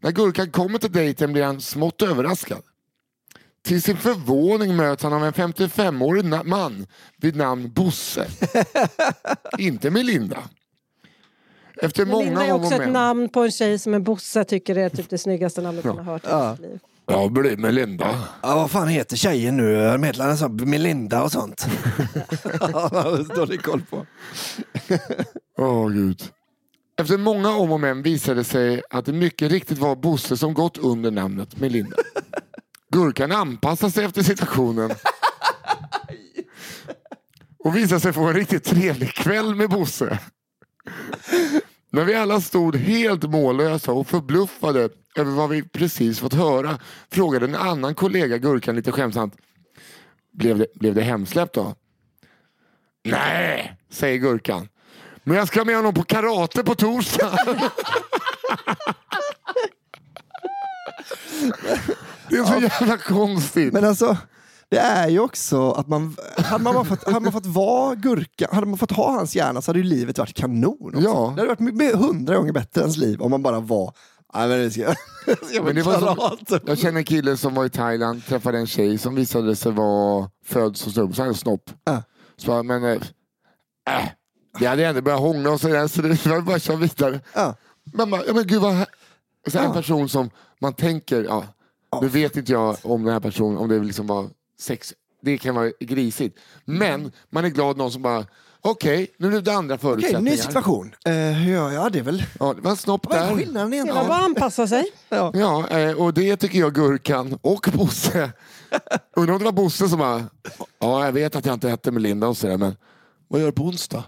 När Gurkan kommer till dejten blir han smått överraskad. Till sin förvåning möts han av en 55-årig na- man vid namn Bosse. Inte Melinda. Efter Melinda många är om och också ett men. namn på en tjej som en Bosse tycker det är typ det snyggaste namnet hon har hört i Ja. sitt liv. Jag blir Melinda. Ja, vad fan heter tjejen nu? Medlaren sa Melinda och sånt. Ja, Dålig koll på. Åh gud. Efter många om och men visade det sig att det mycket riktigt var Bosse som gått under namnet Melinda. Gurkan anpassade sig efter situationen. Och visade sig få en riktigt trevlig kväll med Bosse. När vi alla stod helt mållösa och förbluffade över vad vi precis fått höra frågade en annan kollega Gurkan lite skämtsamt. Blev det, blev det hemsläppt då? Nej, säger Gurkan. Men jag ska med honom på karate på torsdag. Det är så jävla konstigt. Men alltså, det är ju också att man, hade man, fått, hade man fått vara gurka, hade man fått ha hans hjärna så hade ju livet varit kanon. Också. Ja. Det hade varit hundra gånger bättre än ens liv om man bara var, nej men det ska, ska Men det var som- karate. Jag känner en kille som var i Thailand, träffade en tjej som visade sig vara född som snubb, så hade en snopp. Ja. Så jag, men, äh, äh, vi hade ändå börjat hångla och sådär så det var bara att köra vidare. Ja. Men, ja, men gud vad så En person som man tänker, ja, nu vet inte jag om den här personen, om det liksom var sex, det kan vara grisigt. Men man är glad någon som bara, okej, nu är det andra Okej, förutsättningar. ny situation. Uh, hur gör jag? Det är väl... Ja, det var en snopp Vad är där. skillnaden Det var egentligen? bara att anpassa sig. Ja. Ja, eh, och det tycker jag Gurkan och Bosse. Undrar om det var Bosse som bara, ja jag vet att jag inte hette Melinda och sådär men vad gör du på onsdag?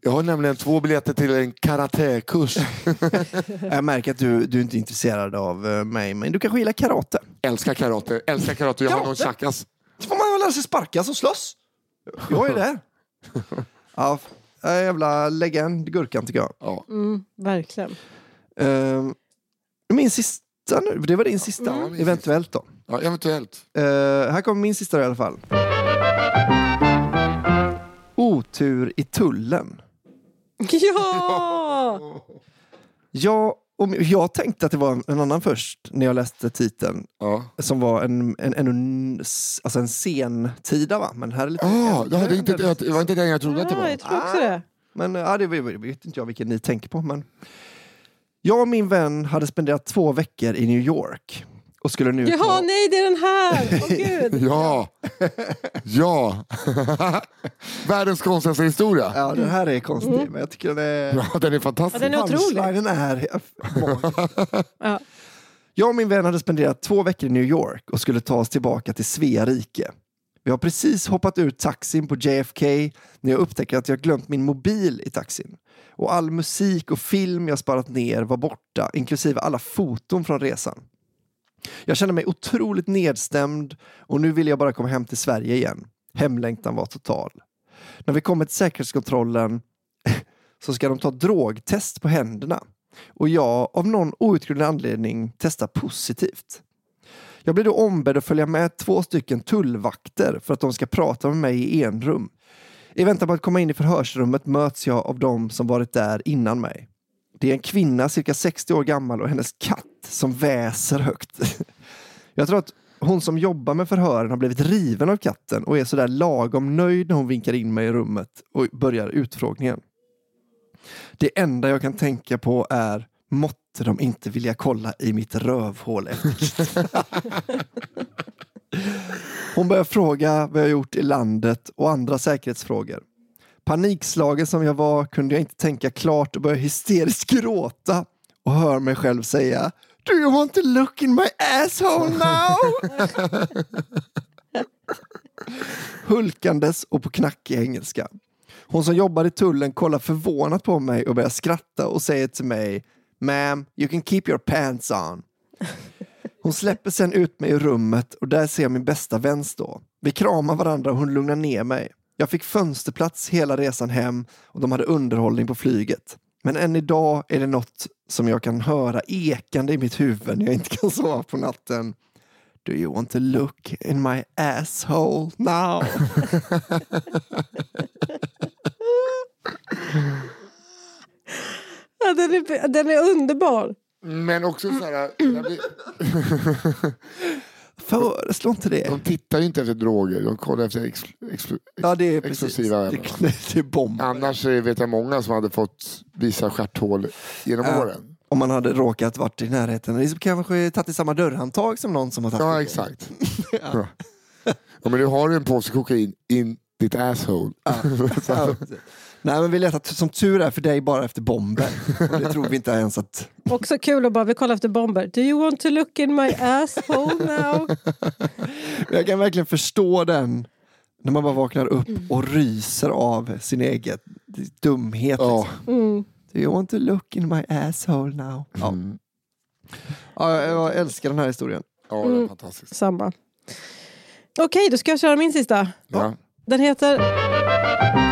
Jag har nämligen två biljetter till en karatekurs. Jag märker att du, du är inte är intresserad av eh, mig, men du kanske gillar karate? älskar karate, älskar karate. Jag har någon Karate? tjackas. Så får man väl lära sig sparkas och slåss. Jag är där. Ja, äh, jävla legend, Gurkan tycker jag. Ja. Mm, verkligen. Ehm, min sista nu, det var din sista, Mm. eventuellt då. ja, eventuellt. Eh, här kommer min sista i alla fall. Otur i tullen. Ja! Jag, och jag tänkte att det var en, annan först när jag läste titeln. Ja. Som var en, en, en, en, alltså en sentida va? Men här är lite Ah, det, hade inte, det var inte den jag trodde att det ja, var. jag tror också det. Men ja, det vet vet inte jag vilken ni tänker på. Men... Jag och min vän hade spenderat två veckor i New York. Och skulle nu Jaha, ta... nej, det är den här! Åh gud! Ja, ja. Världens konstigaste historia. Ja, den här är konstig, men jag tycker den är... Ja, den är fantastisk. Ja, den är otrolig. Punchlinen är. Ja. Jag och min vän hade spenderat två veckor i New York och skulle ta oss tillbaka till Svea rike. Vi har precis hoppat ur taxin på JFK när jag upptäcker att jag glömt min mobil i taxin. Och all musik och film jag sparat ner var borta, inklusive alla foton från resan. Jag kände mig otroligt nedstämd och nu ville jag bara komma hem till Sverige igen. Hemlängtan var total. När vi kommer till säkerhetskontrollen så ska de ta drogtest på händerna. Och jag, av någon outgrundlig anledning, testar positivt. Jag blir då ombedd att följa med två stycken tullvakter för att de ska prata med mig i enrum. I väntan på att komma in i förhörsrummet möts jag av de som varit där innan mig. Det är en kvinna cirka 60 år gammal och hennes katt som väser högt. Jag tror att hon som jobbar med förhören har blivit riven av katten och är sådär lagom nöjd när hon vinkar in mig i rummet och börjar utfrågningen. Det enda jag kan tänka på är måtte de inte vilja kolla i mitt rövhål Hon börjar fråga vad jag gjort i landet och andra säkerhetsfrågor. Panikslagen som jag var kunde jag inte tänka klart och började hysteriskt gråta och hör mig själv säga Do you want to look in my asshole now? Hulkandes och på knackig engelska. Hon som jobbar i tullen kollar förvånat på mig och börjar skratta och säger till mig Ma'am, you can keep your pants on. Hon släpper sen ut mig i rummet och där ser jag min bästa vän stå. Vi kramar varandra och hon lugnar ner mig. Jag fick fönsterplats hela resan hem och de hade underhållning på flyget. Men än idag är det något som jag kan höra ekande i mitt huvud när jag inte kan sova på natten. Do you want to look in my asshole now? Ja, den, är, den är underbar. Men också så här, Föreslå inte det. de tittar ju inte efter droger, de kollar efter ex, ex, Ja, det är explosiva ämnen. det, är. Annars vet jag många som hade fått visa stjärthål genom Ja. åren. Om man hade råkat varit i närheten. Eller kanske tagit i samma dörrhandtag som någon som har tagit Ja, exakt. Ja. Ja, men du har ju en påse kokain in ditt asshole. Ja. Nej men vi letar som tur är för dig bara efter bomber. Och det tror vi inte ens att... Också kul att bara, vi kollar efter bomber. Do you want to look in my asshole now? Jag kan verkligen förstå den när man bara vaknar upp och ryser av sin egen dumhet. Ja. Liksom. Mm. Do you want to look in my asshole now? Ja. Mm. Ja, jag, jag älskar den här historien. ja, det är fantastiskt. Samma. Okej, då ska jag köra min sista. Ja. Den heter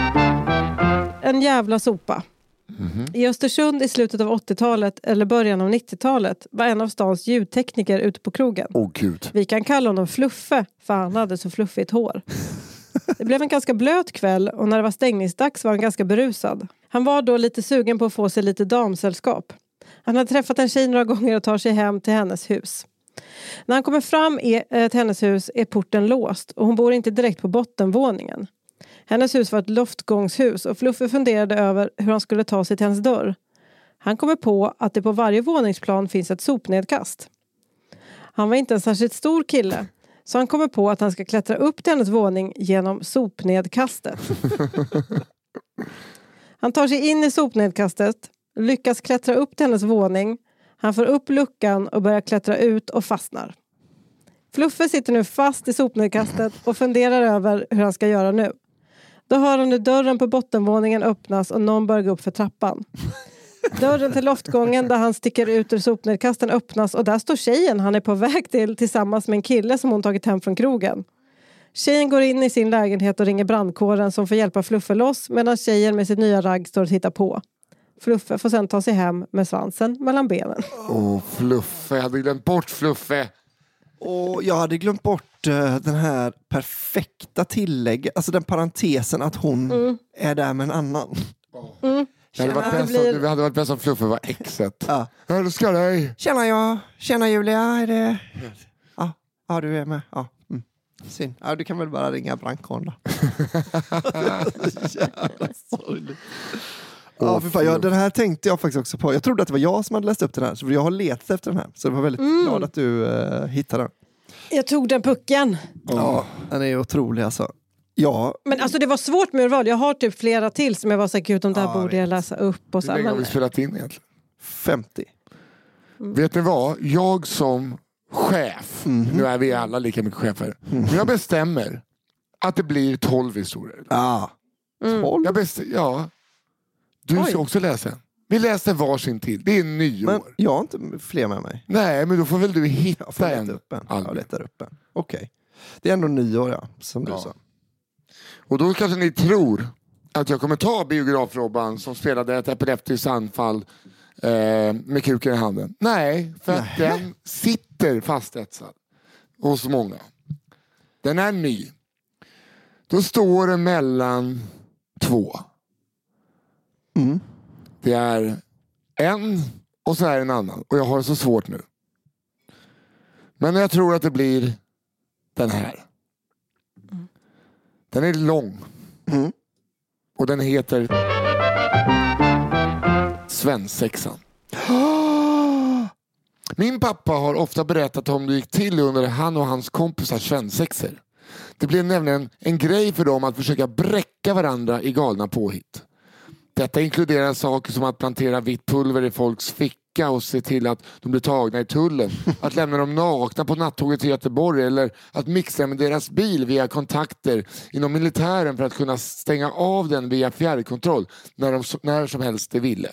En jävla sopa. Mhm. I Östersund i slutet av 80-talet eller början av 90-talet var en av stans ljudtekniker ute på krogen. Åh gud. Vi kan kalla honom Fluffe, för han hade så fluffigt hår. Det blev en ganska blöt kväll och när det var stängningsdags var han ganska berusad. Han var då lite sugen på att få sig lite damsällskap. Han hade träffat en tjej några gånger och tar sig hem till hennes hus. När han kommer fram eh, till hennes hus är porten låst och hon bor inte direkt på bottenvåningen. Hennes hus var ett loftgångshus och Fluffe funderade över hur han skulle ta sig till hennes dörr. Han kommer på att det på varje våningsplan finns ett sopnedkast. Han var inte en särskilt stor kille så han kommer på att han ska klättra upp till hennes våning genom sopnedkastet. Han tar sig in i sopnedkastet, lyckas klättra upp till hennes våning. Han får upp luckan och börjar klättra ut och fastnar. Fluffe sitter nu fast i sopnedkastet och funderar över hur han ska göra nu. Då hör han hur dörren på bottenvåningen öppnas och någon börjar gå upp för trappan. Dörren till loftgången där han sticker ut ur sopnedkasten öppnas och där står tjejen han är på väg till tillsammans med en kille som hon tagit hem från krogen. Tjejen går in i sin lägenhet och ringer brandkåren som får hjälpa Fluffe loss medan tjejen med sitt nya ragg står och tittar på. Fluffe får sen ta sig hem med svansen mellan benen. Åh, Fluffe. Jag hade glömt bort Fluffe. Och jag hade glömt bort eh, den här perfekta tillägget, alltså den parentesen att hon är där med en annan. Det hade varit Det bäst blir- om, det hade varit bäst om Fluffe var exet. Ja. Jag älskar dig. Tjena jag, tjena Julia, är det... Ja, ja du är med. Ja. Mm. Synd. Ja, du kan väl bara ringa brandkåren då. Jävla sorgligt. Ja, för fan, jag, den här tänkte jag faktiskt också på. Jag trodde att det var jag som hade läst upp den här, så jag har letat efter den här. Så jag var väldigt glad att du uh, hittade den. Jag tog den pucken. Ja, den är otrolig alltså. Ja, Men alltså det var svårt med urval. Jag har typ flera till som jag var så här, gud de där Ja, borde jag läsa upp. Och så. Hur här, länge har vi spelat in egentligen? 50. Vet ni vad? Jag som chef, Mhm. nu är vi alla lika mycket chefer, men jag bestämmer att det blir 12 historier. Ja. Tolv. Jag bestämmer, ja. Du ska Oj. också läsa en. Vi läser varsin till. Det är nyår. Men jag har inte fler med mig. Nej, men då får väl du Jag hitta får leta en. upp en. Albin. Jag letar upp en. Okej. Det är ändå nyår ja, som du Ja. sa. Och då kanske ni tror att jag kommer ta biograf-Robban som spelade ett epileptiskt anfall eh, med kuken i handen. Nej, för att den sitter fastetsad hos många. Den är ny. Då står det mellan två. Mm. Det är en och så är det en annan. Och jag har det så svårt nu. Men jag tror att det blir den här. Den är lång. Mm. Och den heter Svensexan. Min pappa har ofta berättat om det gick till under han och hans kompisars svensexor. Det blev nämligen en grej för dem att försöka bräcka varandra i galna påhitt. Detta inkluderar saker som att plantera vitt pulver i folks ficka och se till att de blir tagna i tullen. Att lämna dem nakna på nattåget till Göteborg eller att mixa med deras bil via kontakter inom militären för att kunna stänga av den via fjärrkontroll när, de, när som helst de ville.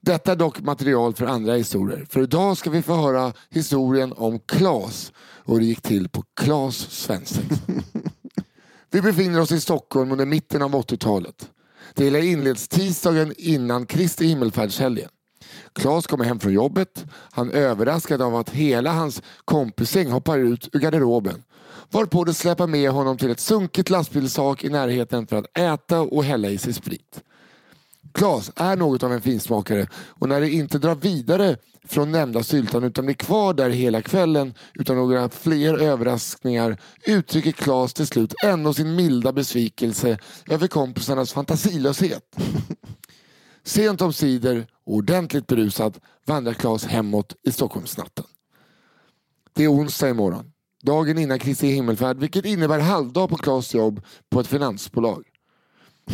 Detta är dock material för andra historier. För idag ska vi få höra historien om Klas och det gick till på Klas Svensson. Vi befinner oss i Stockholm under mitten av 80-talet. Det hela inleds tisdagen innan Kristi himmelfärdshelgen. Klas kommer hem från jobbet. Han är överraskad av att hela hans kompisgäng hoppar ut ur garderoben. Varpå de släpar med honom till ett sunkigt lastbilssak i närheten för att äta och hälla i sig sprit. Klas är något av en finsmakare och när det inte drar vidare från nämnda syltan utan blir kvar där hela kvällen utan några fler överraskningar uttrycker Klas till slut ändå sin milda besvikelse över kompisarnas fantasilöshet. Sent om sidor och ordentligt berusad vandrar Klas hemåt i Stockholmsnatten. Det är onsdag imorgon. Dagen innan Kristi himmelfärd vilket innebär halvdag på Klas jobb på ett finansbolag.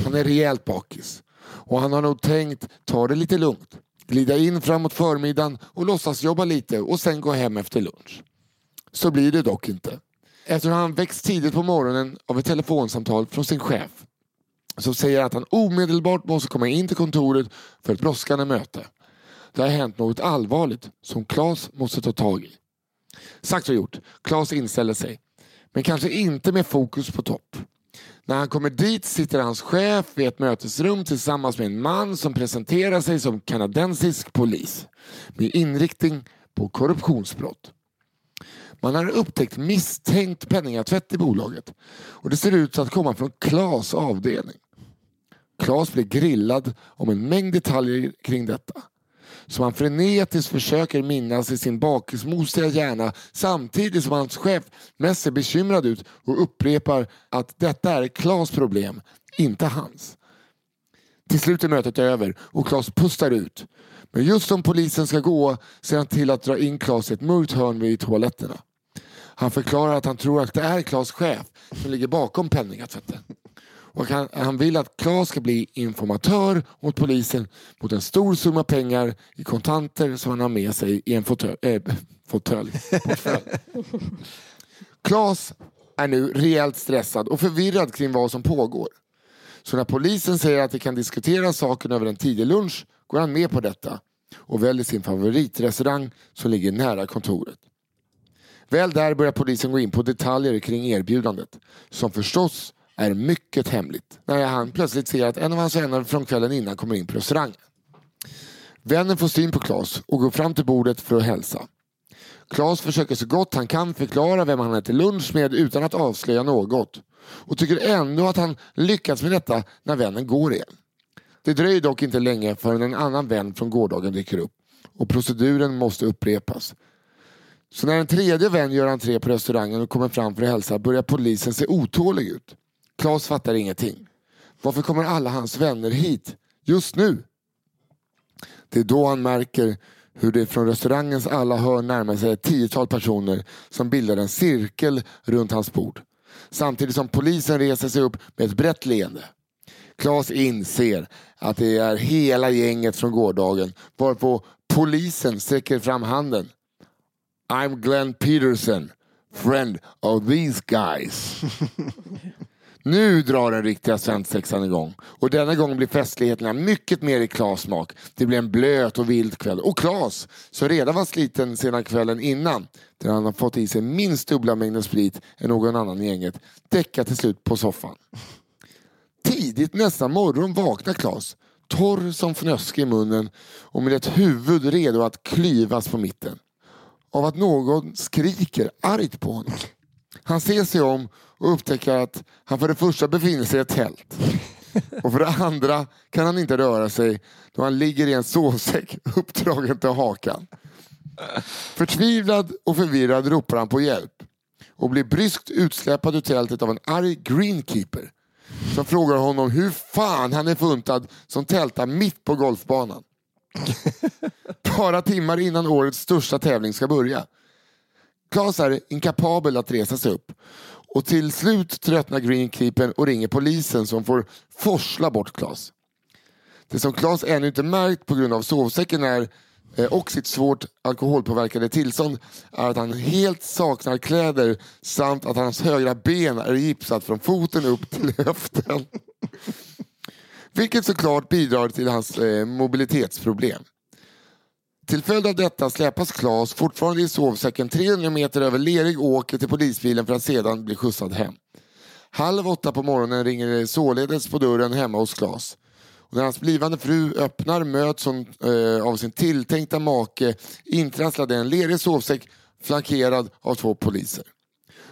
Han är rejält bakis och han har nog tänkt ta det lite lugnt. Glida in framåt förmiddagen och låtsas jobba lite och sen gå hem efter lunch. Så blir det dock inte. Eftersom han väcks tidigt på morgonen av ett telefonsamtal från sin chef som säger att han omedelbart måste komma in till kontoret för ett brådskande möte. Det har hänt något allvarligt som Klas måste ta tag i. Sagt och gjort. Klas inställer sig. Men kanske inte med fokus på topp. När han kommer dit sitter hans chef i ett mötesrum tillsammans med en man som presenterar sig som kanadensisk polis med inriktning på korruptionsbrott. Man har upptäckt misstänkt penningatvätt i bolaget och det ser ut att komma från Klas avdelning. Klas blir grillad om en mängd detaljer kring detta som han frenetiskt försöker minnas i sin bakismosiga hjärna samtidigt som hans chef mest ser bekymrad ut och upprepar att detta är Klas problem, inte hans. Till slut är mötet över och Klas pustar ut. Men just som polisen ska gå ser han till att dra in Klas i ett mörkt hörn vid toaletterna. Han förklarar att han tror att det är Klas chef som ligger bakom penningatvätten. Och han, han vill att Klas ska bli informatör åt polisen mot en stor summa pengar i kontanter som han har med sig i en fåtölj. Äh, fåtölj Klas är nu rejält stressad och förvirrad kring vad som pågår. Så när polisen säger att de kan diskutera saken över en tidig lunch går han med på detta och väljer sin favoritrestaurang som ligger nära kontoret. Väl där börjar polisen gå in på detaljer kring erbjudandet som förstås är mycket hemligt när han plötsligt ser att en av hans vänner från kvällen innan kommer in på restaurangen. Vännen får syn på Klas och går fram till bordet för att hälsa. Klas försöker så gott han kan förklara vem han äter lunch med utan att avslöja något och tycker ändå att han lyckats med detta när vännen går igen. Det dröjer dock inte länge förrän en annan vän från gårdagen dyker upp och proceduren måste upprepas. Så när en tredje vän gör entré på restaurangen och kommer fram för att hälsa börjar polisen se otålig ut. Klas fattar ingenting. Varför kommer alla hans vänner hit just nu? Det är då han märker hur det från restaurangens alla hörn närmar sig ett tiotal personer som bildar en cirkel runt hans bord. Samtidigt som polisen reser sig upp med ett brett leende. Klas inser att det är hela gänget från gårdagen varpå polisen sträcker fram handen. I'm Glenn Peterson, friend of these guys. Nu drar den riktiga svensexan igång och denna gång blir festligheterna mycket mer i Klas smak. Det blir en blöt och vild kväll och Klas, som redan var sliten sedan kvällen innan, där han har fått i sig minst dubbla mängden sprit än någon annan i gänget, däckar till slut på soffan. Tidigt nästa morgon vaknar Klas, torr som fnöske i munnen och med ett huvud redo att klyvas på mitten. Av att någon skriker argt på honom. Han ser sig om och upptäcker att han för det första befinner sig i ett tält. Och för det andra kan han inte röra sig då han ligger i en sovsäck uppdragen till hakan. Förtvivlad och förvirrad ropar han på hjälp och blir bryskt utsläpad ur tältet av en arg greenkeeper som frågar honom hur fan han är funtad som tältar mitt på golfbanan. Bara timmar innan årets största tävling ska börja. Klas är inkapabel att resa sig upp. Och till slut tröttnar Greenkeepern och ringer polisen som får forsla bort Klas. Det som Klas ännu inte märkt på grund av sovsäcken är, eh, och sitt svårt alkoholpåverkade tillstånd är att han helt saknar kläder samt att hans högra ben är gipsat från foten upp till höften. Vilket såklart bidrar till hans eh, mobilitetsproblem. Till följd av detta släpas Klas fortfarande i sovsäcken 300 meter över lerig åker till polisbilen för att sedan bli skjutsad hem. Halv åtta på morgonen ringer det således på dörren hemma hos Klas. Och när hans blivande fru öppnar möts hon eh, av sin tilltänkta make intrasslad i en lerig sovsäck flankerad av två poliser.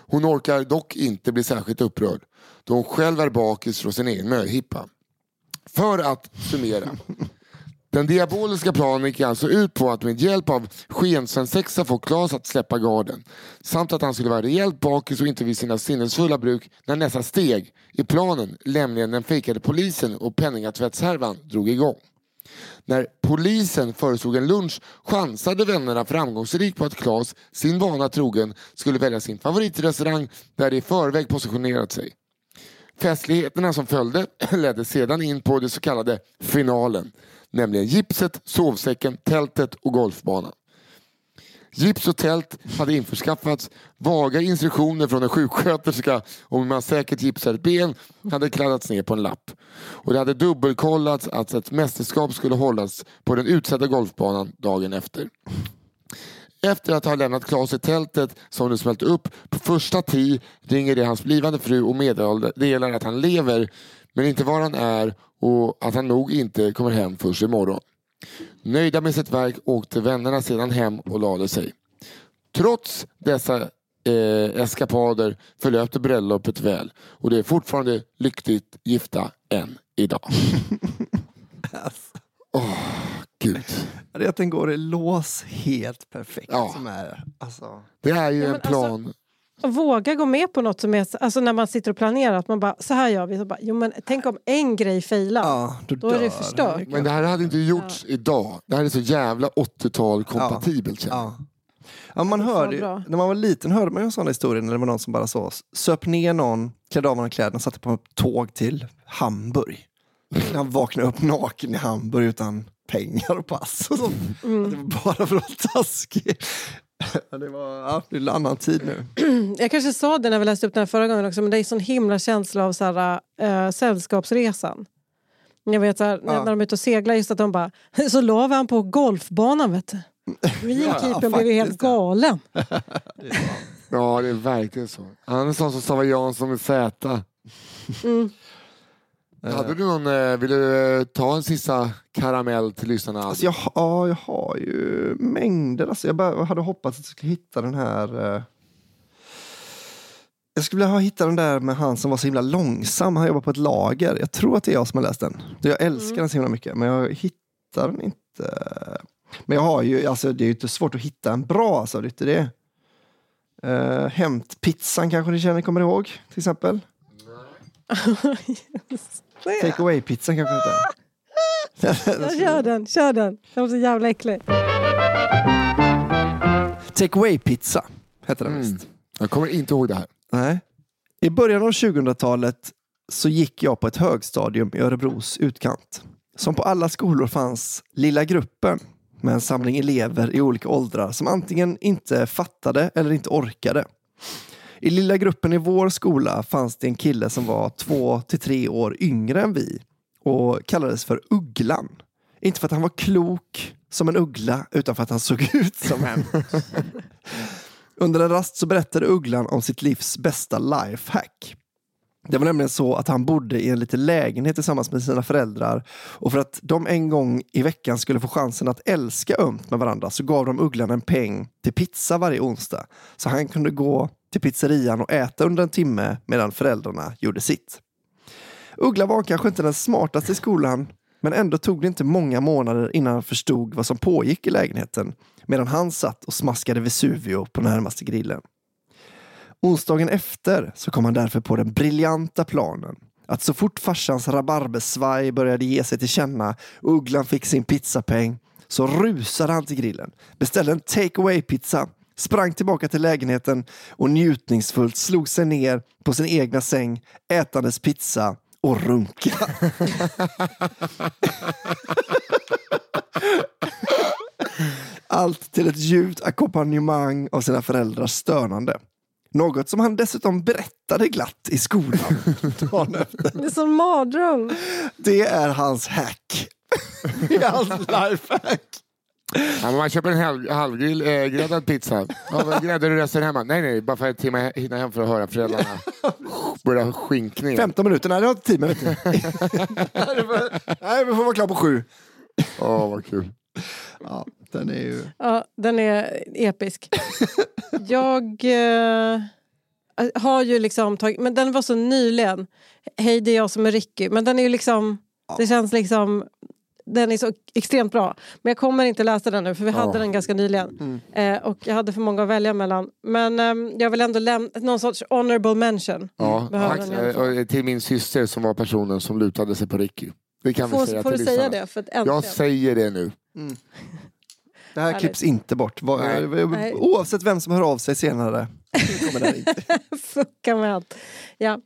Hon orkar dock inte bli särskilt upprörd då hon själv är bakis från sin egen möhippa. För att summera. Den diaboliska planen gick alltså ut på att med hjälp av skensvensexa få Klas att släppa garden. Samt att han skulle vara rejält bakis och inte vid sina sinnesfulla bruk när nästa steg i planen, nämligen den fejkade polisen och penningatvättshärvan, drog igång. När polisen föreslog en lunch chansade vännerna framgångsrikt på att Klas, sin vana trogen, skulle välja sin favoritrestaurang där de i förväg positionerat sig. Festligheterna som följde ledde sedan in på det så kallade finalen. Nämligen gipset, sovsäcken, tältet och golfbanan. Gips och tält hade införskaffats. Vaga instruktioner från en sjuksköterska om hur man säkert gipsar ett ben hade kladdats ner på en lapp. Och det hade dubbelkollats att ett mästerskap skulle hållas på den utsatta golfbanan dagen efter. Efter att ha lämnat Klas i tältet som nu smält upp på första tee ringer det hans blivande fru och meddelar att han lever men inte var han är och att han nog inte kommer hem först imorgon. Nöjda med sitt verk åkte vännerna sedan hem och lade sig. Trots dessa eh, eskapader förlöpte bröllopet väl och det är fortfarande lyckligt gifta än idag. Åh, oh, gud. Det är att den går i lås helt perfekt. Ja. Som är, alltså. Det är ju Ja, en alltså- plan. Och våga gå med på något som är, alltså när man sitter och planerar, att man bara, så här gör vi. Så bara, jo, men tänk om en grej failar. Ja, då, Då är det förstört. Men det här hade inte gjorts idag. Det här är så jävla 80-tal kompatibelt jag. Ja. Ja, man så hörde, när man var liten hörde man ju en sån historia när det var någon som bara så söp ner någon, klädde av honom kläderna och satte på ett tåg till Hamburg. Han vaknade upp naken i Hamburg utan pengar och pass. Och sånt. Mm. Det var bara för att vara taskig. Ja, det var ja, det en annan tid nu. Jag kanske sa det när vi läste upp den här förra gången också, men det är en sån himla känsla av så här, äh, sällskapsresan. Jag vet så här, när, Ja. när de är ute och seglar, just att de bara, så la vi han på golfbanan vet du. Greenkeepern blev ju helt faktiskt, ja. galen. Ja, det är verkligen så. Han är sån som stavar Jansson med Z. Mm. Hade du någon, eh, vill du eh, ta en sista karamell till lyssnarna? Alltså jag, ja, jag har ju mängder. Alltså jag bara hade hoppats att jag skulle hitta den här... eh, Jag skulle vilja ha hittat den där med han som var så himla långsam. Han jobbar på ett lager. Jag tror att det är jag som har läst den. Jag älskar den så himla mycket, men jag hittar den inte. Men jag har ju, alltså det är ju inte svårt att hitta en bra, alltså, det är inte det. Uh, Hämtpizzan kanske ni känner, kommer ihåg? Till exempel. Take away-pizzan kanske inte. Jag kör den, kör den. Den var så jävla äcklig. Take away-pizza hette den Mm. visst. Jag kommer inte ihåg det här. Nej. I början av 2000-talet så gick jag på ett högstadium i Örebros utkant. Som på alla skolor fanns Lilla gruppen med en samling elever i olika åldrar som antingen inte fattade eller inte orkade. I lilla gruppen i vår skola fanns det en kille som var två till tre år yngre än vi och kallades för Ugglan. Inte för att han var klok som en uggla utan för att han såg ut som en. Under en rast så berättade Ugglan om sitt livs bästa lifehack. Det var nämligen så att han bodde i en liten lägenhet tillsammans med sina föräldrar och för att de en gång i veckan skulle få chansen att älska ömt med varandra så gav de Ugglan en peng till pizza varje onsdag så han kunde gå till pizzerian och äta under en timme medan föräldrarna gjorde sitt. Uggla var kanske inte den smartaste i skolan men ändå tog det inte många månader innan han förstod vad som pågick i lägenheten medan han satt och smaskade Vesuvio på närmaste grillen. Onsdagen efter så kom han därför på den briljanta planen att så fort farsans rabarbersvaj började ge sig till känna och Ugglan fick sin pizzapeng så rusade han till grillen, beställde en take away pizza, sprang tillbaka till lägenheten och njutningsfullt slog sig ner på sin egna säng, ätandes pizza och runka. Allt till ett ljud ackompanjemang av sina föräldrars stönande. Något som han dessutom berättade glatt i skolan. dagen efter. Det är som mardröm. Det är hans hack. Det är hans lifehack. Ja, men man köper en halv, halvgräddad pizza. Ja, gräddar du resten hemma? Nej, nej, bara för att hinna hinna hem för att höra föräldrarna börja skinkningen. 15 minuter, nej det var inte 10 minuter. nej, vi får vara klara på sju. Åh, vad kul. Ja, den är ju... Ja, den är episk. Jag eh, har ju liksom tagit, men den var så nyligen. Hej, det är jag som är Ricky. Men den är ju liksom, det känns liksom, den är så extremt bra. Men jag kommer inte läsa den nu för vi hade den ganska nyligen. Eh, och jag hade för många att välja mellan. Men ehm, jag vill ändå lämna någon sorts honorable mention. Ja, Behöver fall. eh, till min syster som var personen som lutade sig på Ricky. Det kan vi Får, säga får du till säga lyssnarna. det? För att äntligen. Jag säger det nu. Det här klipps inte bort. Vad- Nej. Oavsett vem som hör av sig senare. Fucka med allt. Ja.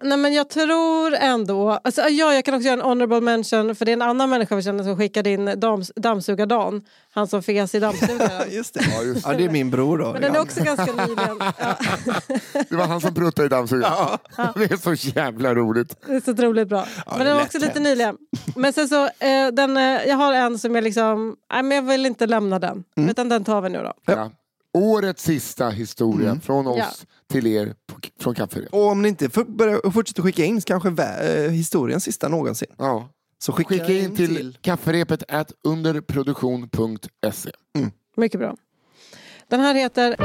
Nej, men jag tror ändå... Alltså, ja, jag kan också göra en honorable mention för det är en annan människa vi känner som skickade in dams, dammsugardan. Han som fes i dammsugaren. Just det. Ja, just Ja, det är min bror då. Men den är också ganska nyligen. Ja, Det var han som pruttade i dammsugaren. Det är så jävla roligt. det är så otroligt bra. men det den är också lite nyligen. Men sen så, eh, den, eh, jag har en som jag liksom... Nej, men jag vill inte lämna den. Mm. Utan den tar vi nu då. Årets sista historia från oss Ja. till er på, från Café. Och om ni inte fortsätter skicka in så kanske vä- eh, historiens sista någonsin. Ja. Så skicka, Skicka in till, kafferepet at underproduktion.se. Mycket bra. Den här heter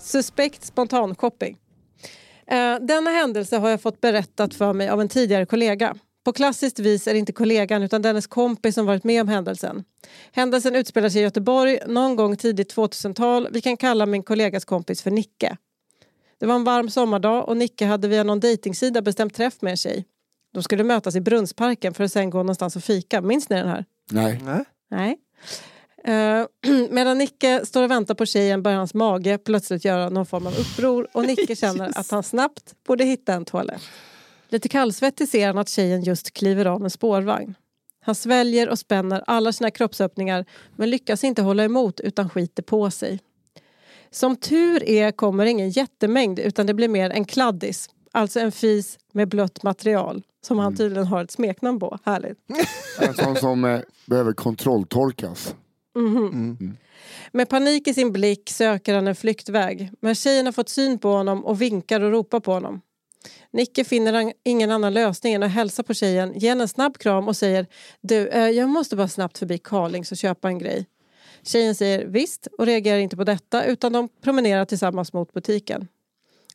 Suspekt spontanshopping. Eh, denna händelse har jag fått berättat för mig av en tidigare kollega. På klassiskt vis är det inte kollegan utan dennes kompis som varit med om händelsen. Händelsen utspelar sig i Göteborg någon gång tidigt 2000-tal. Vi kan kalla min kollegas kompis för Nicke. Det var en varm sommardag och Nicke hade via någon dejtingsida bestämt träff med en tjej. De skulle mötas i Brunnsparken för att sen gå någonstans och fika. Minns ni den här? Nej. Nej. Eh, medan Nicke står och väntar på tjejen börjar hans mage plötsligt göra någon form av uppror och Nicke känner att han snabbt borde hitta en toalett. Lite kallsvettig ser han att tjejen just kliver av en spårvagn. Han sväljer och spänner alla sina kroppsöppningar men lyckas inte hålla emot utan skiter på sig. Som tur är kommer ingen jättemängd utan det blir mer en kladdis. Alltså en fis med blött material som han tydligen har ett smeknamn på. Härligt. En sån som eh, behöver kontrolltorkas. Med panik i sin blick söker han en flyktväg. Men tjejen har fått syn på honom och vinkar och ropar på honom. Nicke finner ingen annan lösning än att hälsa på tjejen, ge henne en snabb kram och säger Du, eh, jag måste bara snabbt förbi Karlings och köpa en grej. Tjejen säger visst och reagerar inte på detta utan de promenerar tillsammans mot butiken.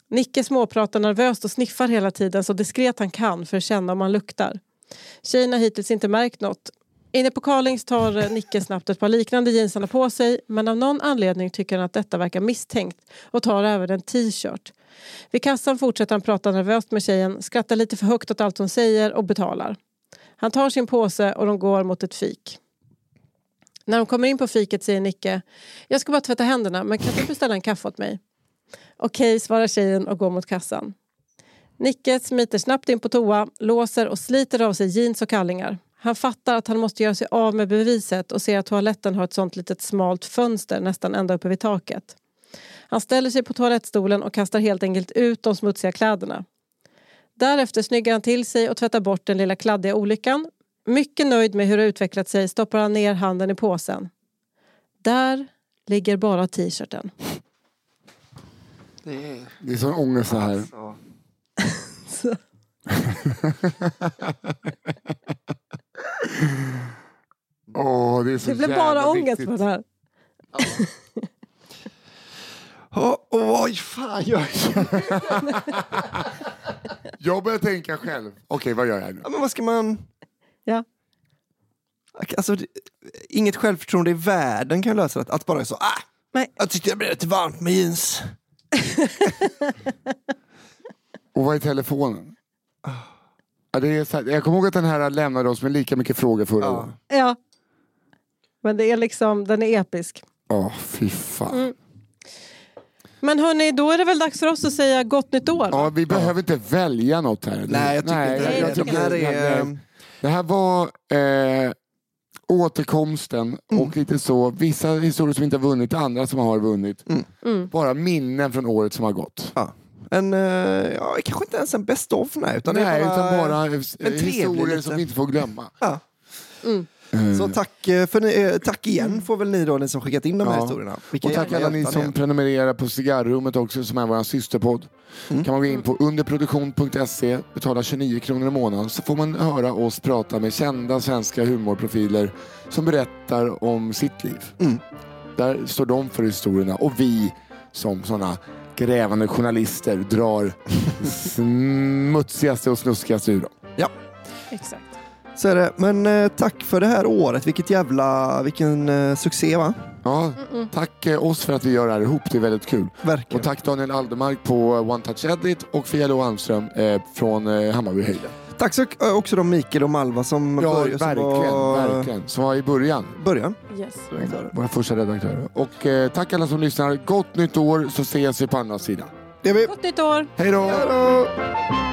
Nicke småpratar nervöst och sniffar hela tiden så diskret han kan för att känna om han luktar. Tjejen har hittills inte märkt något. Inne på Carlings tar eh, Nicke snabbt ett par liknande jeans han har på sig men av någon anledning tycker han att detta verkar misstänkt och tar även en t-shirt. Vid kassan fortsätter han prata nervöst med tjejen, skrattar lite för högt åt allt hon säger och betalar. Han tar sin påse och de går mot ett fik. När de kommer in på fiket säger Nicke Jag ska bara tvätta händerna men kan du beställa en kaffe åt mig? Okej, svarar tjejen och går mot kassan. Nicke smiter snabbt in på toa, låser och sliter av sig jeans och kallingar. Han fattar att han måste göra sig av med beviset och ser att toaletten har ett sånt litet smalt fönster nästan ända uppe vid taket. Han ställer sig på toalettstolen och kastar helt enkelt ut de smutsiga kläderna. Därefter snyggar han till sig och tvättar bort den lilla kladdiga olyckan. Mycket nöjd med hur det utvecklat sig stoppar han ner handen i påsen. Där ligger bara t-shirten. Det är... Det är sån ångest så här. Så. Så. Åh, det är så Det blev jävla bara ångest viktigt. på det här. Åh, oj, fan gör jag? Jag börjar tänka själv. Okej, vad gör jag nu? Ja, men vad ska man... Ja. Alltså, det- inget självförtroende i världen kan lösa det. Att bara så, ah, Nej. jag tyckte det blev lite varmt med jeans. Och vad är telefonen? Ja, det är så här, jag kommer ihåg att den här lämnade oss med lika mycket frågor förra Ja. gången. Ja. Men det är liksom, den är episk. Åh, fy fan. Mm. Men hörni, då är det väl dags för oss att säga gott nytt år? Ja, vi behöver inte välja något här. Nej, jag tycker inte det. jag Jag tycker tycker det här är... här Det här var eh, återkomsten Mm. och lite så. Vissa historier som inte har vunnit, andra som har vunnit. Mm. Bara minnen från året som har gått. Ja. En, eh, ja, kanske inte ens en best of, nej. Utan Nej, det är bara, utan bara trevlig historier lite- som vi inte får glömma. Ja. Mm. Eh, Så tack, eh, för ni, eh, tack igen får väl ni då, ni som skickat in de här Ja. historierna. Vilka Och tack alla ni som är. prenumererar på Cigarrummet också som är vår systerpodd. Mm. kan man gå in på underproduktion.se, betala 29 kronor i månaden så får man höra oss prata med kända svenska humorprofiler som berättar om sitt liv. Mm. Där står de för historierna och vi som sådana grävande journalister drar smutsigaste och snuskigaste ur dem. Exakt. Så är det. Men eh, tack för det här året. Vilket jävla, vilken eh, succé va? Ja, Mm-mm. tack eh, oss för att vi gör det här ihop, det är väldigt kul. Verkligen. Och tack Daniel Aldermark på One Touch Edit och Fia Lo Almström eh, från eh, Hammarby Höjden. Tack så, eh, också då Mikael och Malva som Ja, började som verkligen, var verkligen. Som var i början. början. Yes. Våra första redaktörer. Och eh, tack alla som lyssnar. Gott nytt år så ses vi på andra sidan. Det är vi. Gott nytt år! Hej då! Hej då!